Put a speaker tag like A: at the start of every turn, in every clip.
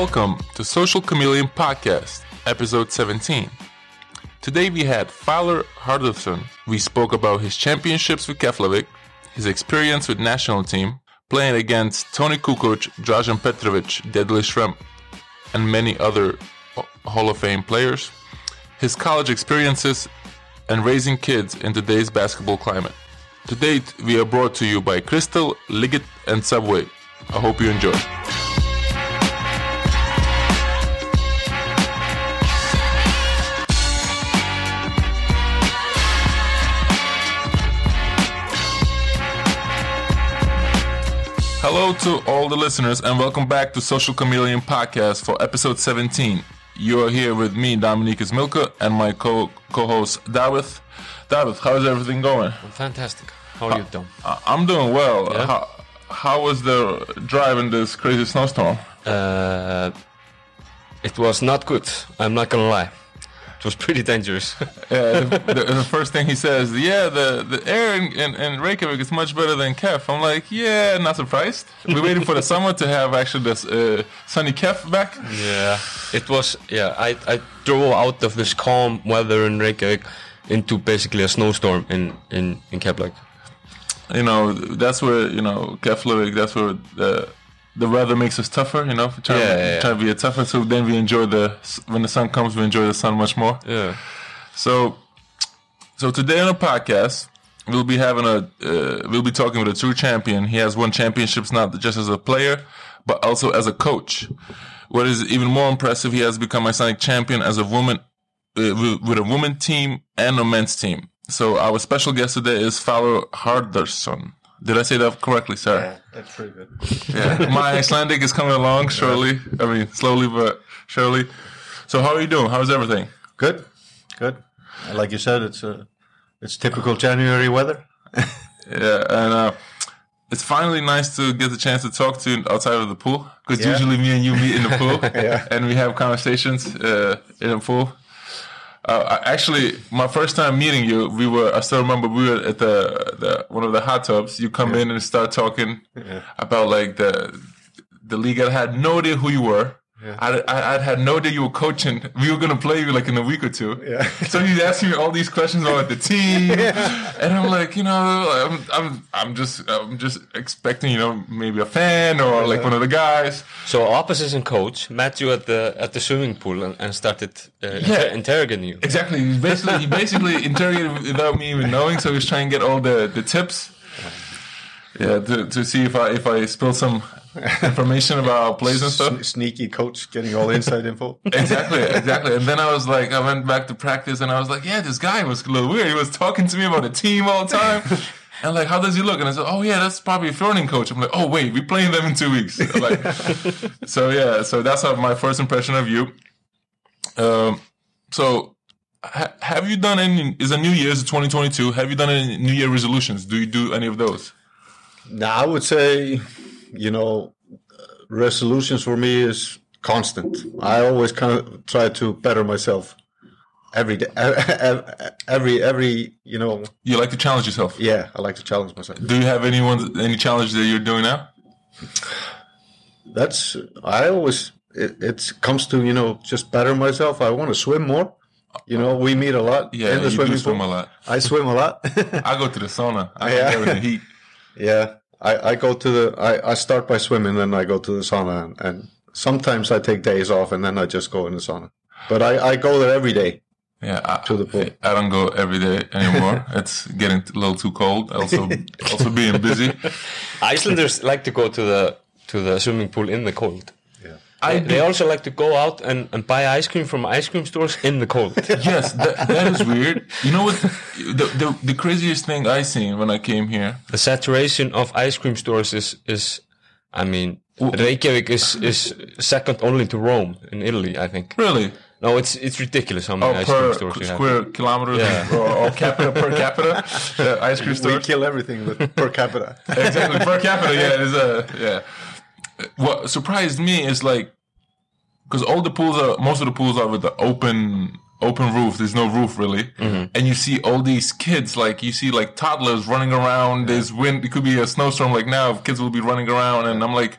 A: Welcome to Social Chameleon Podcast, episode 17. Today we had Falur Harðarson. We spoke about his championships with Keflavik, his experience with national team, playing against Toni Kukoč, Dražen Petrovic, Detlef Schrempf, and many other Hall of Fame players, his college experiences, and raising kids in today's basketball climate. To date, we are brought to you by Crystal, Liggett, and Subway. I hope you enjoy. Hello to all the listeners, and welcome back to Social Chameleon Podcast for episode 17. You are here with me, Dominykas Milka, and my co host, David. David, how's everything going?
B: Fantastic. How are you, Dom?
A: I- I'm doing well.
B: Yeah?
A: How, how was the drive in this crazy snowstorm?
B: Uh, it was not good. I'm not gonna lie. It was pretty dangerous.
A: Yeah, the, the, the first thing he says, yeah, the, the air in, in, in Reykjavik is much better than Kef. I'm like, yeah, not surprised. We're waiting for the summer to have actually this uh, sunny Kef back.
B: yeah. It was. Yeah. I I drove out of this calm weather in Reykjavik into basically a snowstorm in in in Keflavik.
A: You know, that's where, you know, Keflavik, that's where the the weather makes us tougher, you know, trying,
B: Yeah, yeah, yeah.
A: trying to be a tougher. So then we enjoy the, when the sun comes, we enjoy the sun much more.
B: Yeah.
A: So, so today on the podcast, we'll be having a, uh, we'll be talking with a true champion. He has won championships not just as a player, but also as a coach. What is even more impressive, he has become Icelandic champion as a woman, uh, with with a woman team and a men's team. So our special guest today is Falur Harðarson. Did I say that correctly, sir?
C: Yeah, that's pretty good.
A: Yeah. My Icelandic is coming along surely. I mean, slowly but surely. So how are you doing? How's everything?
C: Good, good. Like you said, it's uh, it's typical January weather.
A: Yeah, and uh, it's finally nice to get the chance to talk to you outside of the pool because
C: Yeah.
A: usually me and you meet in the pool
C: Yeah.
A: and we have conversations uh, in the pool. Uh, actually, my first time meeting you, we were. I still remember we were at the, the one of the hot tubs. You come in and start talking about like the the league. I had no idea who you were. I, I, I had no idea you were coaching. We were gonna play you like in a week or two.
C: Yeah.
A: So he's asking me all these questions about the team, and I'm like, you know, I'm, I'm, I'm just, I'm just expecting, you know, maybe a fan or like one of the guys.
B: So opposition coach met you at the at the swimming pool and, and started uh, inter- interrogating you.
A: Exactly. He basically, he basically interrogated without me even knowing. So he's trying to get all the, the tips. Yeah, to, to see if I if I spill some information about plays and stuff.
C: Sne- sneaky coach getting all the inside info.
A: Exactly, exactly. And then I was like, I went back to practice and I was like, yeah, this guy was a little weird. He was talking to me about the team all the time. And like, how does he look? And I said, oh yeah, that's probably a Fjording coach. I'm like, oh wait, we're playing them in two weeks. Like, so yeah, so that's how my first impression of you. Um, so ha- have you done any? Is a New Year's 2022? Have you done any New Year resolutions? Do you do any of those?
C: Now I would say, you know, resolutions for me is constant. I always kind of try to better myself every day, every every you know.
A: You like to challenge yourself.
C: Yeah, I like to challenge myself.
A: Do you have anyone any challenge that you're doing now?
C: That's I always it, it comes to you know just better myself. I want to swim more. You know, we meet a lot
A: Yeah,
C: in the
A: you
C: swimming
A: do swim
C: pool.
A: a lot.
C: I swim a lot.
A: I go to the sauna. I
C: Yeah.
A: there in the heat.
C: Yeah, I, I go to the I, I start by swimming, then I go to the sauna, and, and sometimes I take days off, and then I just go in the sauna. But I, I go there every day.
A: Yeah, I,
C: To the pool.
A: I don't go every day anymore. it's getting a little too cold. Also, also being busy.
B: Icelanders like to go to the to the swimming pool in the cold.
C: Yeah,
A: I
B: They also like to go out and, and buy ice cream from ice cream stores in the cold.
A: yes, that, that is weird. You know what? The, the the craziest thing I seen when I came here.
B: the saturation of ice cream stores is is I mean Reykjavik is is second only to Rome in Italy, I think.
A: Really?
B: No, it's it's ridiculous how many
A: Oh,
B: ice cream stores you have.
A: square kilometers
B: Yeah.
A: or, or capita per capita uh, ice cream
C: we
A: stores.
C: kill everything with per capita.
A: exactly per capita. Yeah, it is a yeah. What surprised me is like because all the pools are most of the pools are with the open open roof. There's no roof really, mm-hmm. and you see all these kids like you see like toddlers running around. There's wind. It could be a snowstorm like now. Kids will be running around, and I'm like.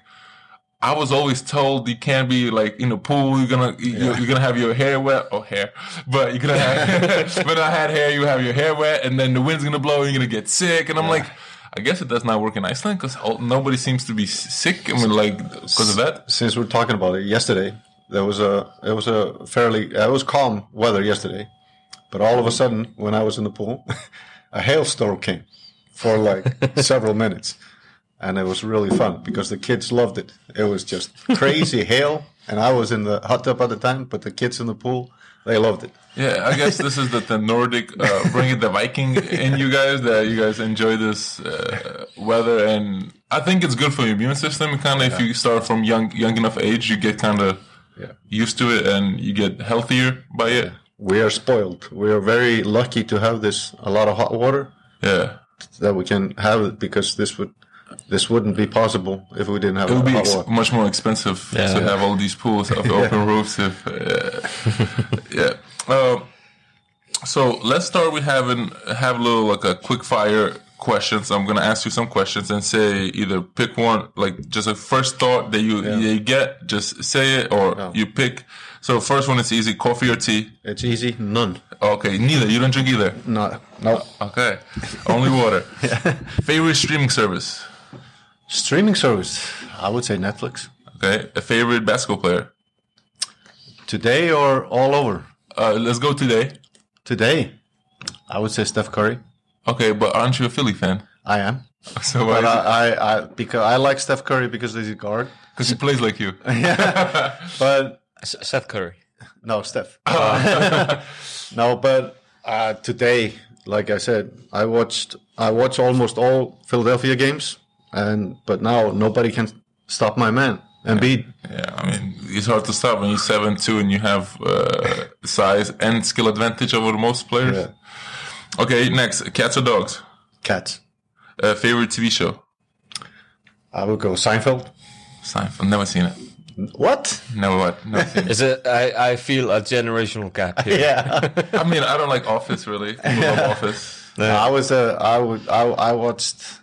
A: I was always told you can't be like in the pool. You're gonna you're, you're gonna have your hair wet or hair, but you're gonna have. when I had hair, you have your hair wet, and then the wind's gonna blow, and you're gonna get sick. And I'm like, I guess it does not work in Iceland because nobody seems to be sick. I mean, like because of that.
C: Since we're talking about it, yesterday there was a it was a fairly uh, it was calm weather yesterday, but all of a sudden when I was in the pool, a hailstorm came for like several minutes, and it was really fun because the kids loved it. It was just crazy hail, and I was in the hot tub at the time, but the kids in the pool they loved it.
A: Yeah, I guess this is the, the Nordic uh, bringing the Viking in you guys that you guys enjoy this uh, weather, and I think it's good for your immune system. Kind of if you start from young young enough age, you get kind of
C: Yeah.
A: used to it, and you get healthier by it.
C: We are spoiled. We are very lucky to have this a lot of hot water
A: Yeah,
C: that we can have it because this would this wouldn't be possible if we didn't have
A: it would be ex- much more expensive
B: Yeah.
A: to have all these pools of open roofs. If uh, yeah. Um, so let's start with having have a little like a quick fire questions. I'm gonna ask you some questions and say either pick one, like just a first thought that you that you get, just say it, or you pick. So first one is easy: coffee or tea.
C: It's easy. None.
A: Okay, neither. You don't drink either.
C: No. No.
A: Okay, only water. Favorite streaming service.
C: Streaming service. I would say Netflix.
A: Okay, a favorite basketball player.
C: Today or all over?
A: Uh, let's go today.
C: Today, I would say Steph Curry.
A: Okay, but aren't you a Philly fan?
C: I am.
A: So why?
C: But I, I, I because I like Steph Curry because he's a guard.
A: Because he plays like you.
C: yeah, But
B: S- Seth Curry.
C: no, Steph. no, but uh, today, like I said, I watched I watch almost all Philadelphia games, and but now nobody can stop my man Embiid.
A: Yeah, I mean, it's hard to stop when you're seven two and you have uh, size and skill advantage over most players.
C: Yeah.
A: Okay, next, cats or dogs?
C: Cats.
A: Uh, favorite TV show?
C: I would go Seinfeld.
A: Seinfeld. Never seen it.
C: What?
A: Never what? Never seen it.
B: Is it? I, I feel a generational gap here.
C: Yeah.
A: I mean, I don't like Office really. People love Office.
C: I was uh, I would I, I watched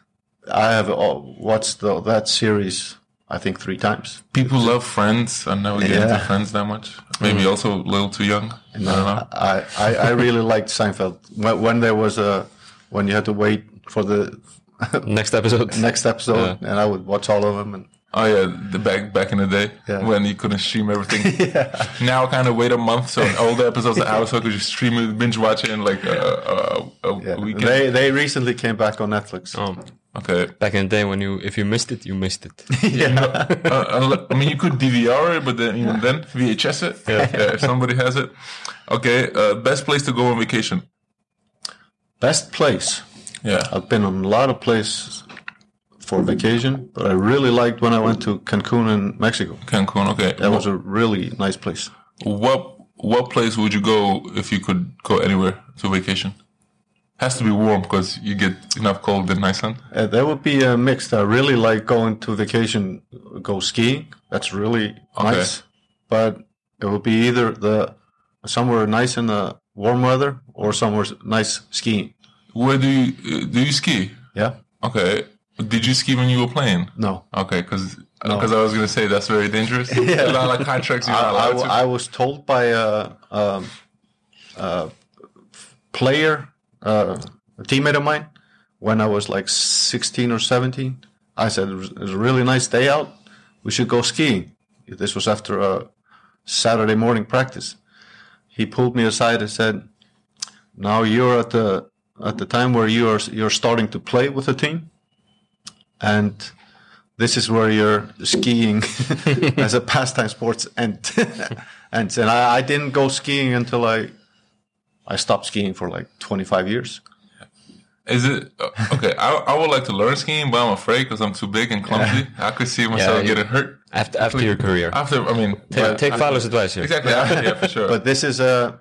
C: I have uh, watched the, that series I think three times.
A: People love Friends. I never get into
C: Yeah.
A: Friends that much. Maybe also a little too young. I don't know.
C: I, I, I really liked Seinfeld when, when there was a when you had to wait for the
B: Next episode.
C: next episode, and I would watch all of them. And
A: Oh yeah, the back back in the day
C: Yeah.
A: when you couldn't stream everything. Now kind of wait a month so all the episodes are out so I could just stream it, binge watch it in like a, a, a
C: yeah,
A: weekend.
C: they they recently came back on Netflix.
B: Um,
A: okay.
B: back in the day when you, if you missed it, you missed it.
A: Uh, I mean, you could DVR it, but then even then VHS it. Yeah. if somebody has it. Okay. Uh, best place to go on vacation.
C: Best place.
A: Yeah.
C: I've been on a lot of places for vacation, but I really liked when I went to Cancun in Mexico.
A: Cancun. Okay.
C: That was a really nice place.
A: What what place would you go if you could go anywhere to vacation? Has to be warm because you get enough cold in Iceland.
C: Uh, that would be a mix. I really like going to vacation, go skiing. That's really
A: Okay.
C: nice. But it would be either the somewhere nice in the warm weather or somewhere nice skiing.
A: Where do you uh, do you ski?
C: Yeah.
A: Okay. Did you ski when you were playing?
C: No.
A: Okay, because I was gonna say that's very dangerous. A lot of contracts you're
C: I,
A: not
C: I,
A: to.
C: I was told by a, a, a player, uh, a teammate of mine, when I was like 16 or 17. I said, it was, a really nice day out. We should go skiing. This was after a Saturday morning practice. He pulled me aside and said, now you're at the, at the time where you are, you're starting to play with the team. And this is where your skiing as a pastime sports and and I, I didn't go skiing until I I stopped skiing for like 25 years.
A: Is it uh, okay? I, I would like to learn skiing, but I'm afraid because I'm too big and clumsy. I could see myself
B: you-
A: getting hurt
B: After after your career.
A: after. I mean,
B: Take,
A: yeah,
B: take advice here.
A: exactly. After, yeah, for sure.
C: But this is a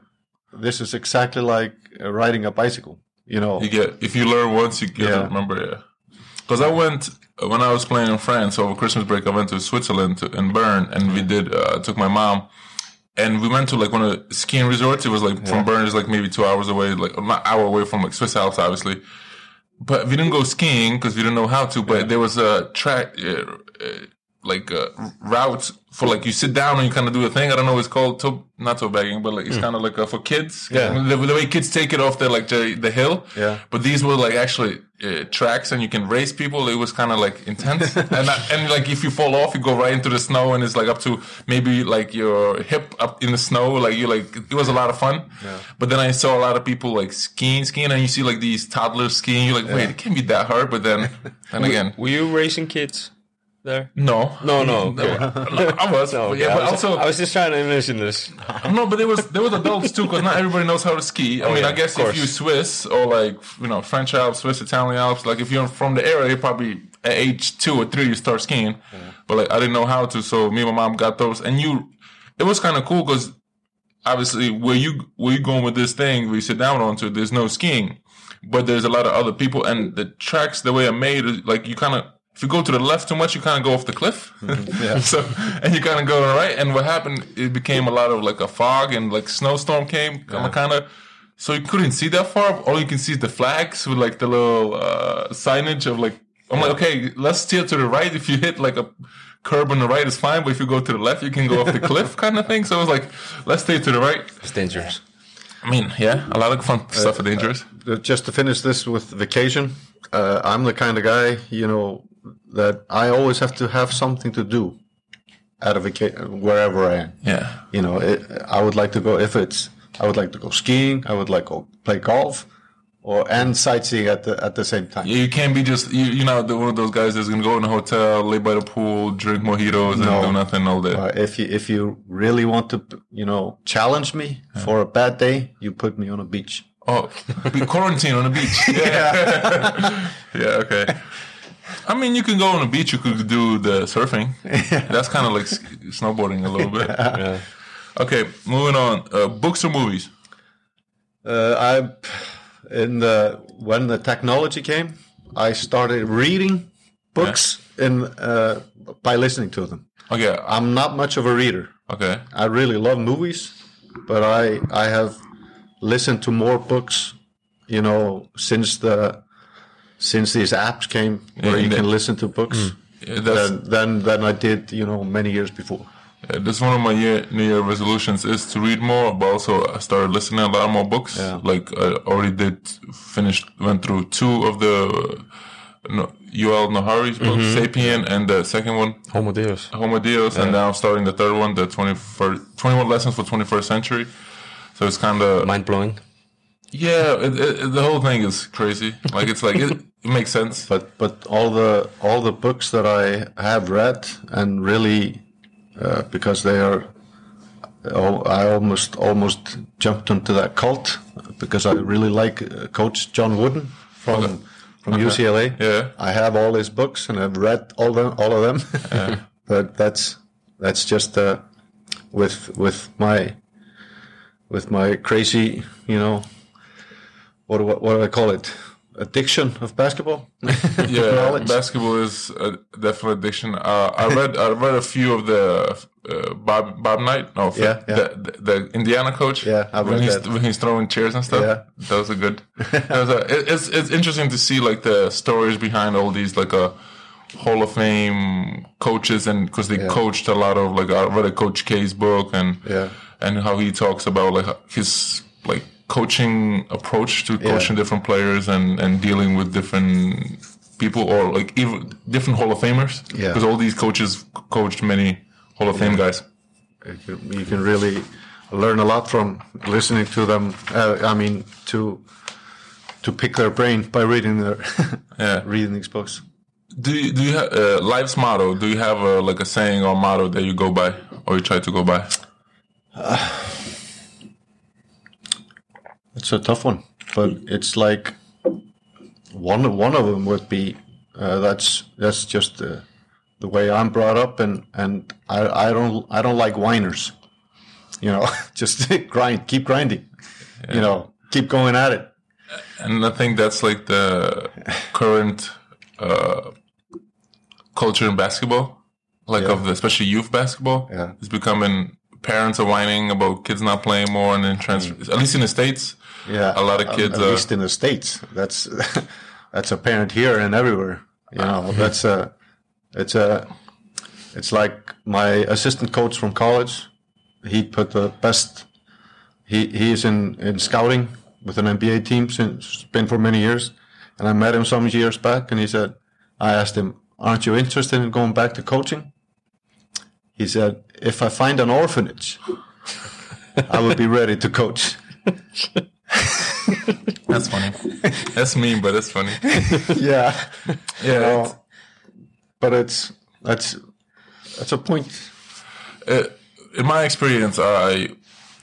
C: this is exactly like uh, riding a bicycle. You know,
A: you get if you learn once, you get
C: Yeah.
A: to remember. Yeah, because I went when I was playing in France over Christmas break. I went to Switzerland to, in Bern, and we did. Uh, took my mom, and we went to like one of the skiing resorts. It was like from Bern like maybe two hours away, like not hour away from like Swiss Alps, obviously. But we didn't go skiing because we didn't know how to. But there was a track, uh, uh, like a route for like you sit down and you kind of do a thing. I don't know. what It's called toe, not toe bagging, but like it's kind of like uh, for kids.
C: Yeah.
A: the, the way kids take it off the like the, the hill.
C: Yeah.
A: But these were like actually uh, tracks, and you can race people. It was kind of like intense, and I, and like if you fall off, you go right into the snow, and it's like up to maybe like your hip up in the snow. Like you like it was a lot of fun.
C: Yeah.
A: But then I saw a lot of people like skiing, skiing, and you see like these toddlers skiing. You're like, wait, it can't be that hard. But then, and again,
B: Were you racing kids there?
A: no,
B: No, no, okay.
A: I was,
B: No, okay.
A: yeah,
B: I,
A: but
B: was,
A: also
B: I was just trying to imagine this.
A: no, but there was there was adults too, because not everybody knows how to ski. I oh, mean,
B: yeah,
A: I guess if
B: course.
A: you Swiss or like you know French Alps, Swiss Italian Alps, like if you're from the area, you probably at age two or three you start skiing. But like I didn't know how to, so me and my mom got those, and you, it was kind of cool because obviously where you where you going with this thing, where you sit down onto, there's no skiing, but there's a lot of other people, and the tracks the way I made is like you kind of. If you go to the left too much, you kind of go off the cliff.
C: Yeah.
A: so, and you kind of go to the right. And what happened? It became a lot of like a fog and like snowstorm came, kind of. So you couldn't see that far. All you can see is the flags with like the little uh, signage of like. I'm like, okay, let's steer to the right. If you hit like a curb on the right, it's fine. But if you go to the left, you can go off the cliff, kind of thing. So I was like, let's stay to the right.
B: It's dangerous.
A: I mean, yeah, a lot of fun stuff are dangerous.
C: Uh, just to finish this with vacation, uh, I'm the kind of guy, you know, that I always have to have something to do at a vacation wherever I am.
A: Yeah,
C: You know, it, I would like to go if it's I would like to go skiing. I would like to play golf, or and sightseeing at the at the same time.
A: you can't be just you. You're not one of those guys that's gonna go in a hotel, lay by the pool, drink mojitos,
C: No.
A: and do nothing all day.
C: Uh, if you if you really want to, you know, challenge me for a bad day, you put me on a beach.
A: Oh, be quarantine on a beach. Yeah. yeah. Okay. I mean, you can go on the beach. You could do the surfing. That's kind of like snowboarding a little bit.
B: Yeah.
A: Okay, moving on. Uh, books or movies?
C: Uh, I in the when the technology came, I started reading books in uh, by listening to them.
A: Okay.
C: I'm not much of a reader.
A: Okay.
C: I really love movies, but I I have listened to more books, you know, since the since these apps came where
A: Yeah,
C: you can listen to books
A: Yeah,
C: than, than than I did, you know, many years before.
A: uh, that's one of my year, New Year resolutions is to read more, but also I started listening a lot more books.
C: Yeah.
A: Like I already did, finished, went through two of the uh, no, Yuval Noah Harari's books, Sapien, and the second one,
B: Homo Deus.
A: Homo Deus, and now I'm starting the third one, the 21st, 21 lessons for 21st century. So it's kind of
B: Mind blowing.
A: Yeah, it, it, the whole thing is crazy. Like it's like it, it makes sense.
C: But but all the all the books that I have read and really uh, because they are I almost almost jumped into that cult because I really like uh, Coach John Wooden from
A: Okay.
C: from UCLA.
A: Yeah.
C: I have all his books and I've read all them all of them. but that's that's just uh, with with my with my crazy, you know, what do I, what do I call it? Addiction of basketball.
A: Yeah, basketball is a definite addiction. Uh, I read I read a few of the uh, Bob Bob Knight, no,
C: Yeah, yeah.
A: The, the, the Indiana coach.
C: Yeah, I
A: when
C: read
A: he's
C: that.
A: when he's throwing chairs and stuff.
C: Yeah.
A: that was are good. Those are- it- it's it's interesting to see like the stories behind all these like a. Hall of Fame coaches, and because they
C: Yeah.
A: coached a lot of like I read a Coach K's book, and
C: Yeah.
A: and how he talks about like his like coaching approach to coaching different players and and dealing with different people or like even different Hall of Famers.
C: Yeah.
A: Because all these coaches coached many Hall of Fame guys.
C: you can, really learn a lot from listening to them. Uh, I mean, to to pick their brain by reading their
A: Yeah.
C: reading these books.
A: Do you, do you have uh, life's motto? Do you have a, like a saying or motto that you go by or you try to go by?
C: It's a tough one, but it's like one one of them would be uh, that's that's just the the way I'm brought up, and and I I don't I don't like whiners. You know, just grind, keep grinding. You know, keep going at it.
A: And I think that's like the current uh, culture in basketball, like
C: Yeah.
A: of the, especially youth basketball.
C: Yeah.
A: It's becoming parents are whining about kids not playing more, and then transfer. At least in the states,
C: Yeah,
A: a lot of kids.
C: At
A: uh,
C: least in the states, that's that's apparent here and everywhere. You know, that's a it's a It's like my assistant coach from college. He put the best. He he is in in scouting with an NBA team since been for many years, and I met him some years back, and he said, I asked him, "Aren't you interested in going back to coaching?" He said, "If I find an orphanage, I would be ready to coach."
A: That's funny. That's mean, but it's funny.
C: yeah,
A: Yeah.
C: Well, but it's that's that's a point.
A: uh, in my experience, I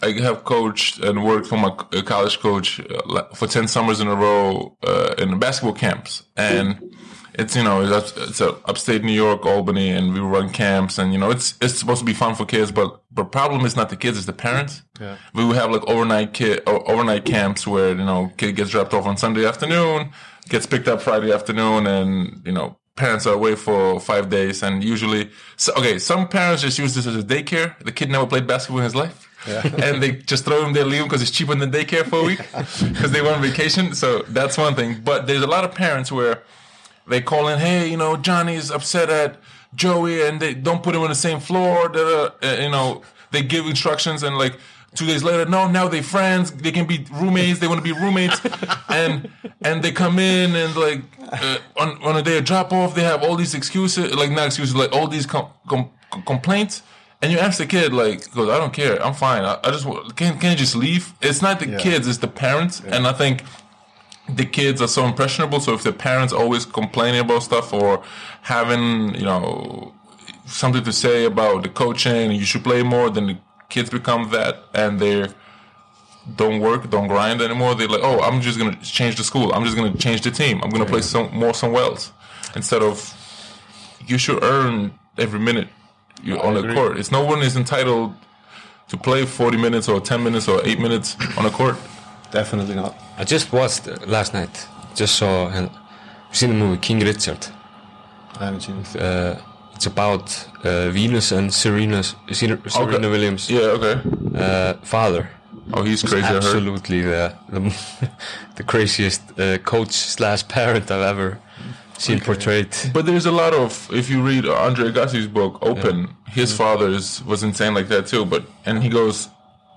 A: I have coached and worked for my college coach uh, for ten summers in a row uh, in basketball camps, and it's you know it's, it's a upstate New York, Albany, and we run camps, and you know it's it's supposed to be fun for kids, but the problem is not the kids, it's the parents.
C: Yeah.
A: We would have like overnight kid overnight camps where you know kid gets dropped off on Sunday afternoon, gets picked up Friday afternoon, and you know parents are away for five days, and usually, so, okay, some parents just use this as a daycare. The kid never played basketball in his life, and they just throw him there, leave him because it's cheaper than daycare for a week because they went on vacation. So that's one thing. But there's a lot of parents where they call in, hey, you know, Johnny's upset at Joey, and they don't put him on the same floor. Uh, you know, they give instructions, and like two days later, no, now they friends. They can be roommates. They want to be roommates, and and they come in and like uh, on on a day of drop off, they have all these excuses, like not excuses, like all these com- com- complaints. And you ask the kid, like, goes, I don't care, I'm fine. I, I just can can just leave? It's not the kids, it's the parents, and I think the kids are so impressionable. So if the parents always complaining about stuff or having, you know, something to say about the coaching, you should play more, then the kids become that and they don't work, don't grind anymore. They're like, oh, I'm just gonna change the school. I'm just gonna change the team. I'm gonna play some more somewhere else instead of you should earn every minute you're on the court. It's no one is entitled to play 40 minutes or 10 minutes or 8 minutes on a court.
C: Definitely not.
B: I just watched uh, last night. Just saw and seen the movie King Richard.
C: I haven't seen it.
B: Uh, it's about uh, Venus and Serena's Serena, Serena Williams'
A: Yeah, okay.
B: uh, father.
A: Oh, he's crazy.
B: Absolutely the the, the craziest uh, coach slash parent I've ever seen portrayed.
A: But there's a lot of if you read Andre Agassi's book Open, his father is, was insane like that too. But and he goes,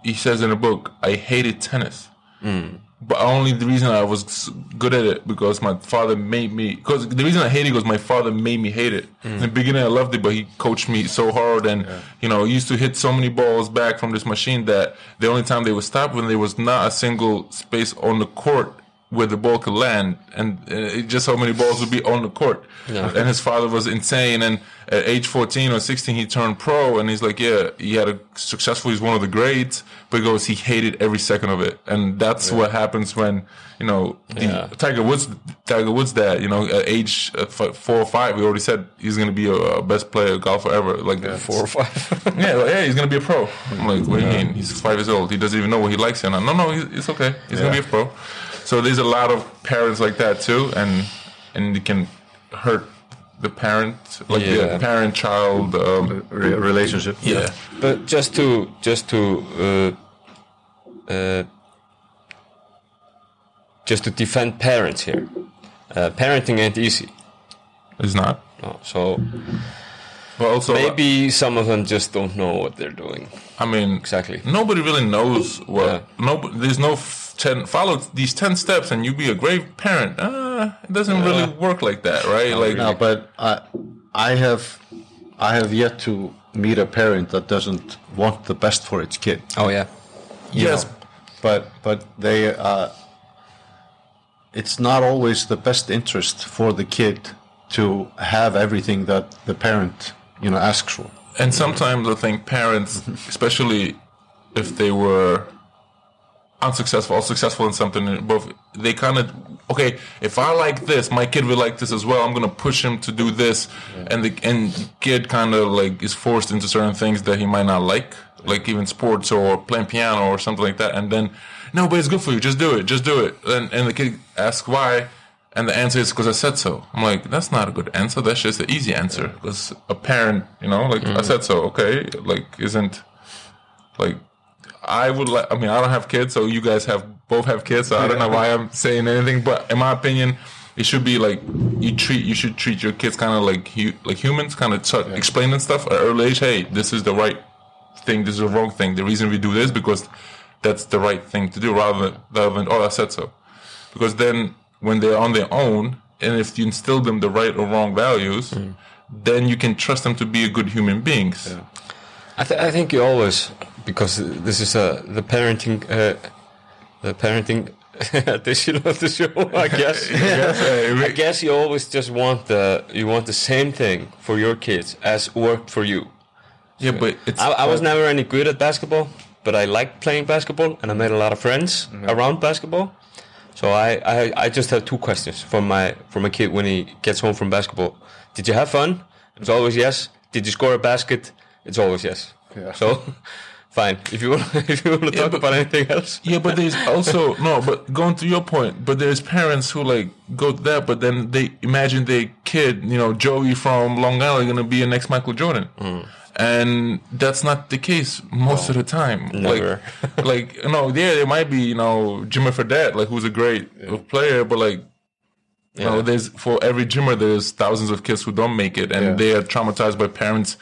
A: he says in the book, I hated tennis. Mm. But only the reason I was good at it because my father made me. Because the reason I hate it was my father made me hate it. Mm. In the beginning, I loved it, but he coached me so hard, and you know, used to hit so many balls back from this machine that the only time they would stop when there was not a single space on the court where the ball could land, and uh, just so many balls would be on the court. And his father was insane. And at age 14 or 16, he turned pro, and he's like, yeah, he had a successful. He's one of the greats, but he goes, he hated every second of it, and that's what happens when you know the
B: Yeah.
A: Tiger Woods, Tiger Woods' dad. You know, at age uh, four or five, we already said he's going to be a, best player golfer ever. Like
B: Four or five.
A: yeah, like, yeah, he's gonna be a pro. I'm like, what do you mean? He's five years old. He doesn't even know what he likes. And no, no, he's, it's okay. He's gonna be a pro. So there's a lot of parents like that too, and and it can hurt the parent, like
B: Yeah.
A: the parent-child. Um,
C: Re- relationship.
A: yeah,
B: But just to just to uh, uh, just to defend parents here, uh, parenting ain't easy.
A: it's not.
B: No, so
A: But also,
B: maybe some of them just don't know what they're doing
A: I mean,
B: exactly.
A: nobody really knows what.
B: Yeah.
A: No, there's no f- ten. Follow these ten steps, and you be a great parent. Uh, it doesn't really work like that, right? like,
C: No, but I, I have, I have yet to meet a parent that doesn't want the best for its kid.
B: Oh yeah,
C: you
A: yes,
C: know. but but they, uh, it's not always the best interest for the kid to have everything that the parent, you know, asks for.
A: And sometimes I think parents, especially if they were unsuccessful or successful in something, both they kind of okay. If I like this, my kid will like this as well. I'm gonna push him to do this, and the and kid kind of like is forced into certain things that he might not like, like even sports or playing piano or something like that. And then no, but it's good for you. Just do it. Just do it. And and the kid asks why. And the answer is because I said so. I'm like, that's not a good answer. That's just the easy answer. Because a parent, you know, like I mm. said so. Okay, like isn't like I would like. I mean, I don't have kids, so you guys have both have kids. So I don't know why I'm saying anything. But in my opinion, it should be like you treat you should treat your kids kind of like hu- like humans, kind of t- explaining stuff at early age. Hey, this is the right thing. This is the wrong thing. The reason we do this because that's the right thing to do, rather than, rather than oh, I said so. Because then when they're on their own, and if you instill them the right or wrong values, hmm. then you can trust them to be a good human beings.
B: I, th- I think you always because this is uh, the parenting uh, the parenting edition of the show. I guess. I guess you always just want the you want the same thing for your kids as worked for you.
A: Yeah, but it's
B: I, I was never any good at basketball, but I liked playing basketball, and I made a lot of friends around basketball. So I, I, I just have two questions from my from my kid when he gets home from basketball. Did you have fun? It's always yes. Did you score a basket? It's always yes.
C: Yeah.
B: So fine. If you want, if you want to talk
A: but-
B: about anything else,
A: Yeah, but there's also no. But going to your point, but there's parents who like go to that, but then they imagine their kid, you know, Joey from Long Island, going to be a next Michael Jordan, mm. and that's not the case most of the time.
B: Never.
A: Like, like no, yeah, there might be you know Jimmer Fredette, like who's a great player, but like. You know, there's for every Jimmer, there's thousands of kids who don't make it, and
C: Yeah.
A: they are traumatized by parents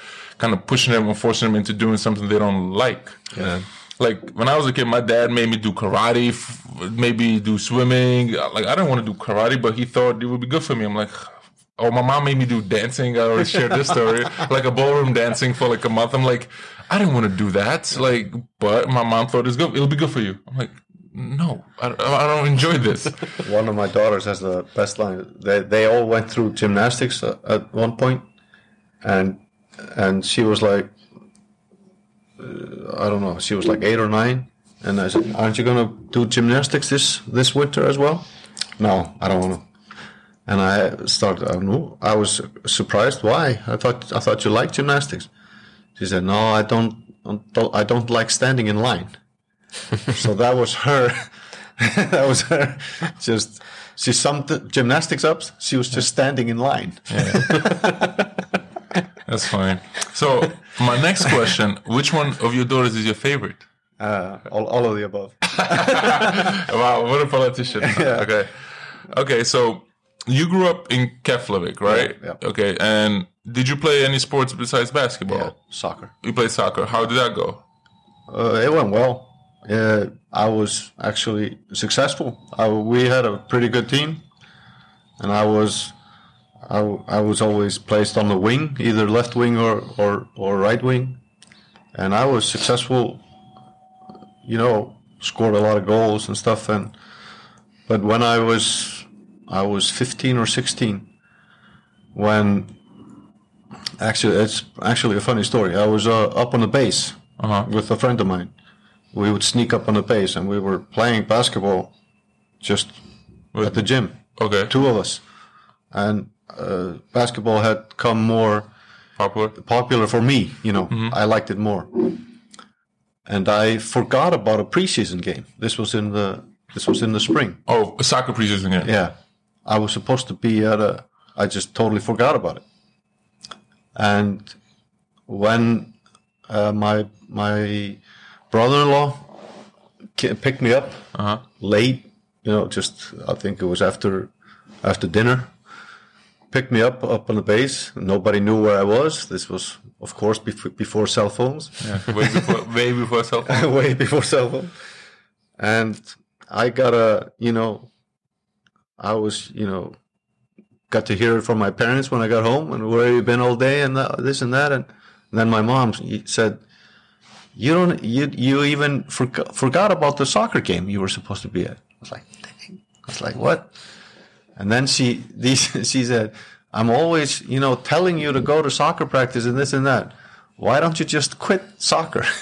A: kind of pushing them and forcing them into doing something they don't like
B: yeah.
A: like when I was a kid, my dad made me do karate, f- maybe do swimming. Like I didn't want to do karate, but he thought it would be good for me. I'm like, oh, my mom made me do dancing. I already shared this story, like a ballroom dancing for like a month. I'm like, I didn't want to do that. Like, but my mom thought it's good. It'll be good for you. I'm like, no, I, I don't enjoy this.
C: One of my daughters has the best line. They they all went through gymnastics at one point, and and she was like, uh, I don't know, she was like eight or nine, and I said, "Aren't you gonna do gymnastics this this winter as well?" No, I don't want to. And I started. I know. I was surprised. Why? I thought I thought you liked gymnastics. She said, "No, I don't. don't I don't like standing in line." so that was her. that was her. Just she summed the gymnastics up. She was just standing in line.
A: That's fine. So my next question: Which one of your daughters is your favorite?
C: Uh, all, all of the above.
A: Wow, what a politician. Okay. Okay, so you grew up in Keflavik, right?
C: Yeah, yeah.
A: Okay, and did you play any sports besides basketball?
C: Yeah, soccer.
A: You played soccer. How did that go?
C: Uh, it went well. Uh, I was actually successful. I, we had a pretty good team, and I was, I, I was always placed on the wing, either left wing or, or, or right wing, and I was successful. You know, scored a lot of goals and stuff. And but when I was, I was 15 or 16, when actually it's actually a funny story. I was uh, up on the base
A: Uh-huh.
C: with a friend of mine. We would sneak up on the base and we were playing basketball just at the gym,
A: Okay.
C: two of us. And uh, basketball had come more
A: Popular.
C: popular for me, you know, I liked it more. And I forgot about a preseason game. This was in the this was in the spring.
A: Oh, a soccer preseason game.
C: Yeah. I was supposed to be at a I just totally forgot about it. And when uh, my my brother-in-law picked me up
A: Uh-huh.
C: late, you know, just I think it was after after dinner. Picked me up up on the base. Nobody knew where I was. This was, of course, before, before cell phones.
A: Yeah. Way before, way before cell phone.
C: way before cell phone. And I got a, you know, I was, you know, got to hear it from my parents when I got home and where have you been all day and that, this and that. And, then my mom said, you don't, you, you even forgot, forgot about the soccer game you were supposed to be at. I was like, dang. I was like, what? And then she, these, she said, I'm always, you know, telling you to go to soccer practice and this and that. Why don't you just quit soccer?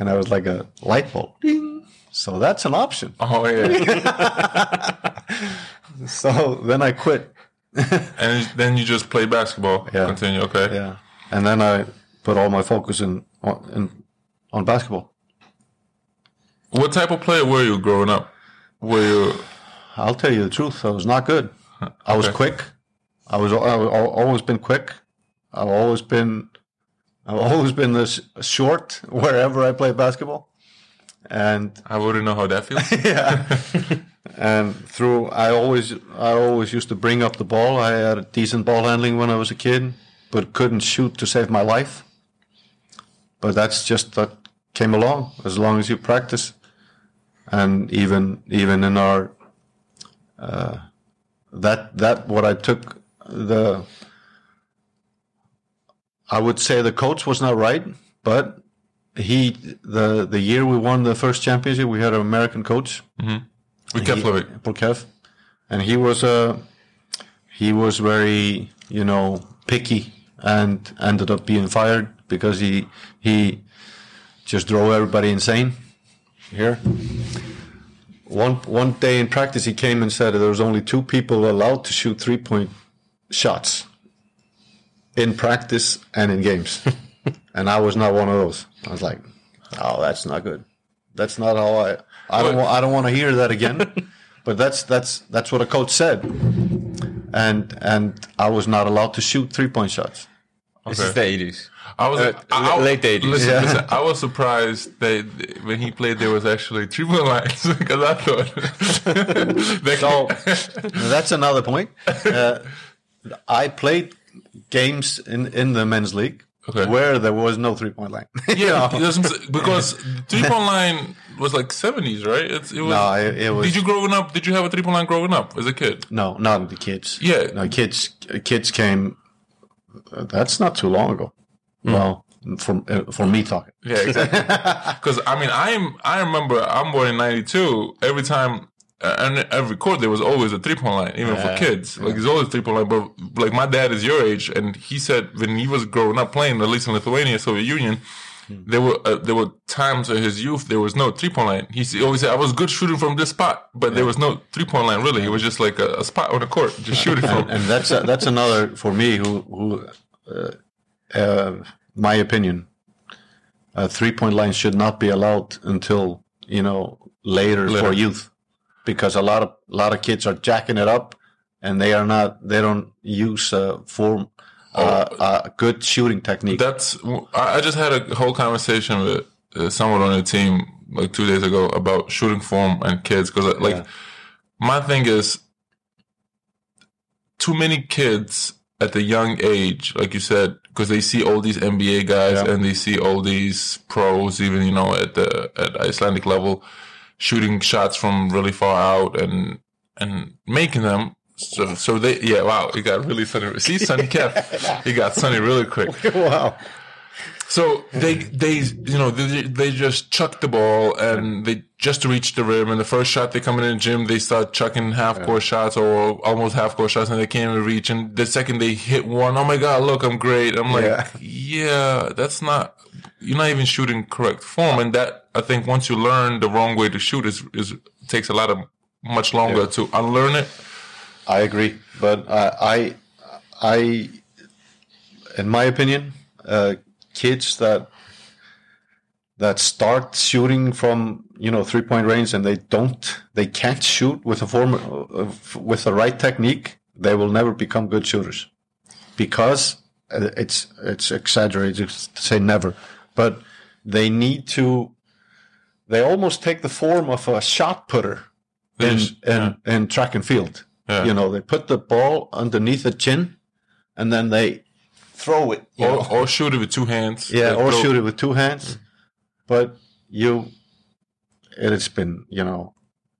C: And I was like a light bulb. Ding. So that's an option.
A: Oh yeah.
C: So then I quit.
A: and then you just play basketball.
C: Yeah.
A: Continue. Okay.
C: Yeah. And then I put all my focus in on, in, on basketball.
A: What type of player were you growing up? Were you?
C: I'll tell you the truth. I was not good. I was quick. I was I've always been quick. I've always been I've always been this short wherever I play basketball. and
A: I wouldn't know how that feels.
C: yeah. and through, I always, I always used to bring up the ball. I had a decent ball handling when I was a kid, but couldn't shoot to save my life. But that's just that came along. As long as you practice, and even even in our uh, that that what I took the I would say the coach was not right, but he the the year we won the first championship, we had an American coach,
A: Keflavik.
C: Polkev, and he was uh, he was very you know picky and ended up being fired because he he just drove everybody insane here. One one day in practice, he came and said there was only two people allowed to shoot three point shots in practice and in games, and I was not one of those. I was like, "Oh, that's not good. That's not how I. I don't. I don't want to hear that again." but that's that's that's what a coach said, and and I was not allowed to shoot three point shots.
B: This is the 80s.
A: I was
B: Uh,
A: I- I-
B: late 80s.
A: Listen,
C: Yeah.
A: listen, I was surprised that when he played, there was actually three point lines because I thought that
C: So that's another point. Uh, I played games in in the men's league
A: Okay.
C: where there was no three point line.
A: yeah, that's what because three point line was like seventies, right? It's, it was.
C: No, it, it was
A: did you growing up? Did you have a three point line growing up as a kid?
C: no, not the kids.
A: Yeah.
C: no kids. Kids came. uh, That's not too long ago. Well, for uh, for me talking.
A: Yeah, exactly. Because I mean, I'm I remember I'm born in '92. Every time uh, and every court there was always a three point line, even for
C: Yeah,
A: kids. Like there's always three point line. But like my dad is your age, and he said when he was growing up playing, at least in Lithuania, Soviet Union. There were uh, there were times in his youth there was no three point line. He always said I was good shooting from this spot, but there was no three point line really. It was just like a, a spot on the court, just shooting from.
C: and that's a, that's another for me who who uh, uh, my opinion a three point line should not be allowed until you know later,
A: Later.
C: for youth because a lot of a lot of kids are jacking it up and they are not they don't use uh, form uh, a good shooting technique
A: That's I I just had a whole conversation with uh, someone on the team like two days ago about shooting form and kids because like
C: Yeah.
A: my thing is too many kids at the young age, like you said, because they see all these NBA guys
C: Yeah.
A: and they see all these pros, even you know at the at Icelandic level, shooting shots from really far out and and making them. So so they yeah wow he got really sunny. See Sunny kept he got sunny really quick.
C: wow
A: So they they you know they, they just chuck the ball and they just to reach the rim. And the first shot they come in the gym they start chucking half court shots or almost half court shots and they can't even reach. And the second they hit one oh my god look I'm great. I'm like
C: Yeah.
A: yeah, that's not you're not even shooting correct form. And that I think once you learn the wrong way to shoot is is takes a lot of much longer to unlearn it.
C: I agree, but uh, I, I, in my opinion, uh, kids that that start shooting from you know three point range and they don't, they can't shoot with a form with the right technique, they will never become good shooters, because uh, it's it's exaggerated to say never, but they need to. They almost take the form of a shot putter
A: They
C: in
A: just-
C: in, in track and field.
A: Yeah.
C: You know, they put the ball underneath the chin, and then they throw it.
A: or, or shoot it with two hands
C: yeah, or
A: throw-
C: shoot it with two hands. But you, it has been, you know,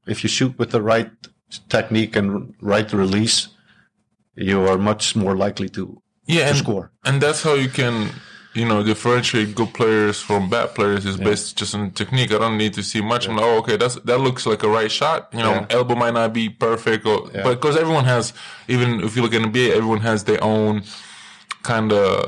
C: if you shoot with the right technique and right release, you are much more likely to,
A: yeah
C: to
A: and,
C: score.
A: And that's how you can, you know, differentiate good players from bad players is based just on technique. I don't need to see much. I'm like, oh, okay, that's that looks like a right shot. You know,
C: Yeah.
A: elbow might not be perfect, or but because everyone has, even if you look at NBA, everyone has their own kind of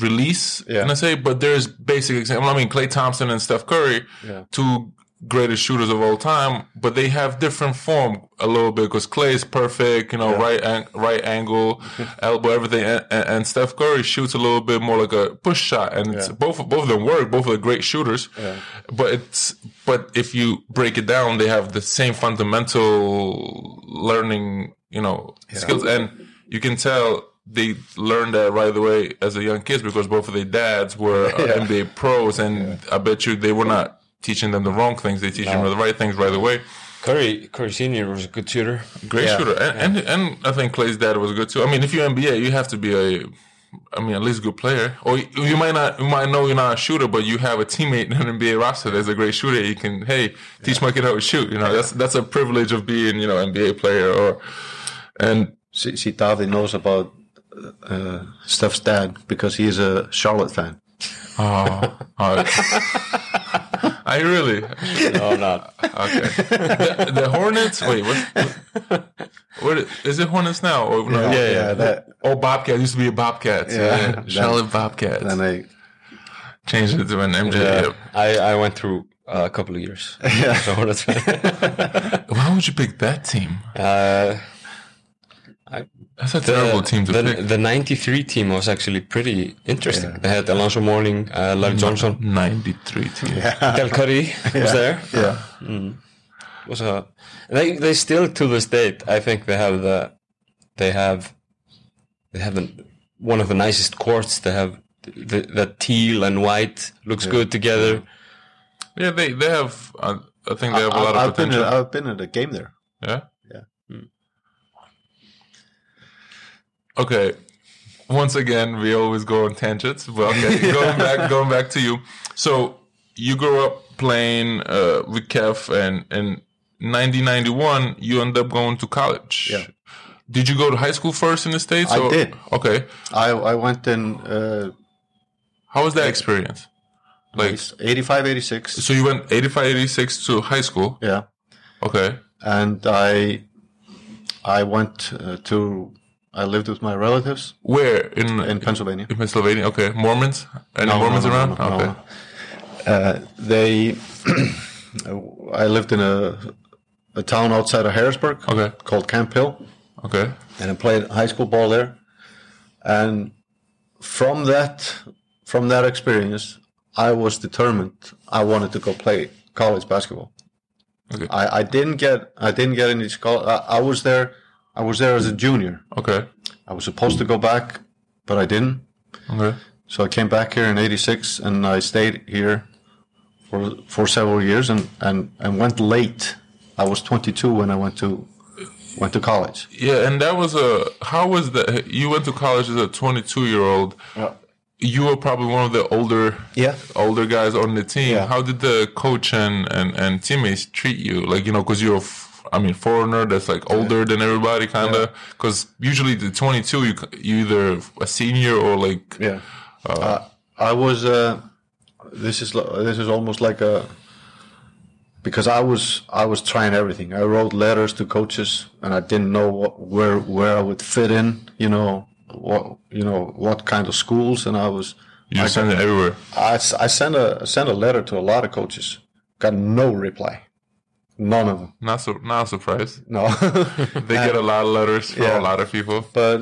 A: release.
C: Yeah.
A: And I say, but there's basic example. I mean, Klay Thompson and Steph Curry,
C: Yeah.
A: two greatest shooters of all time, but they have different form a little bit because Klay is perfect, you know, right an- right angle, elbow, everything, and, and, Steph Curry shoots a little bit more like a push shot, and it's
C: Yeah.
A: both both of them work. Both are great shooters, but it's but if you break it down, they have the same fundamental learning, you know, skills, and you can tell they learned that right away as a young kids because both of their dads were uh,
C: Yeah.
A: NBA pros, and I bet you they were not teaching them the wrong things. They teach them the right things right away.
B: Curry Curry Senior was a good shooter.
A: Great
C: Yeah.
A: shooter, and, and and I think Klay's dad was good too. I mean, if you're NBA, you have to be a, I mean, at least a good player. Or you, you might not, you might know you're not a shooter, but you have a teammate in an NBA roster that's a great shooter. You can, hey, teach my kid how to shoot. You know, that's that's a privilege of being, you know, NBA player. Or and
C: See, see David knows about uh, Steph's dad because he is a Charlotte fan.
A: oh, oh. I really
B: No, I'm not.
A: okay. The, the Hornets. Wait, what? What is it? Hornets now? Or no?
C: Yeah, yeah, that-
A: Oh, Bobcats used to be a Bobcats. Yeah,
C: Yeah.
A: Charlotte Bobcats.
C: And I,
A: changed it to an MJ.
B: Yeah, I, I went through uh, a couple of years.
C: Yeah.
B: So
A: Why would you pick that team?
B: uh,
A: That's a terrible team to
B: the,
A: pick.
B: the 93 team was actually pretty interesting. They had Alonzo Mourning, uh, Larry Johnson,
A: 93 team.
B: Del Curry was there.
C: yeah,
B: was a they they still to this date I think they have the they have they have an, one of the nicest courts they have the, the teal and white looks good together
A: Yeah, they, they have, uh, I think they have a
C: I,
A: lot of
C: I've been,
A: potential.
C: I've been at a game there.
A: yeah?
C: Yeah.
A: Okay. Once again, we always go on tangents, but okay, going back, going back to you. So you grew up playing uh, with Kef, and in 1991, you end up going to college.
C: Yeah.
A: Did you go to high school first in the states?
C: I
A: or-
C: did.
A: Okay.
C: I, I went in uh,
A: How was that experience? Like,
C: 85, 86.
A: so you went 85, 86 to high school.
C: Yeah.
A: Okay.
C: And I I went uh, to, I lived with my relatives
A: Where in
C: in Pennsylvania.
A: in Pennsylvania? Okay. Mormons? Any
C: No,
A: Mormons
C: no, no,
A: around? okay.
C: Uh, they, I lived in a, a town outside of Harrisburg
A: Okay.
C: called Camp Hill.
A: Okay.
C: and I played high school ball there. And from that, from that experience, I was determined I wanted to go play college basketball.
A: Okay.
C: I, I didn't get I didn't get any school. I, I was there. I was there as a junior.
A: Okay.
C: I was supposed to go back, but I didn't.
A: Okay.
C: So I came back here in '86, and I stayed here for for several years, and and and went late. I was 22 when I went to went to college.
A: Yeah, and that was a. How was that? You went to college as a 22 year old. You were probably one of the older,
C: Yeah.
A: older guys on the team.
C: Yeah.
A: How did the coach and, and, and teammates treat you? Like you know, because you're, I mean, foreigner that's like older than everybody, kind of. Because usually the 22, you you either a senior or like
C: Yeah. Uh, I was. Uh, this is this is almost like a because I was I was trying everything. I wrote letters to coaches, and I didn't know what, where where I would fit in. You know what you know what kind of schools, and I was.
A: you just send it everywhere.
C: I, I sent a I sent a letter to a lot of coaches. Got no reply. None of them.
A: Not so, not surprised.
C: No.
A: They get a lot of letters from
C: Yeah.
A: a lot of people.
C: but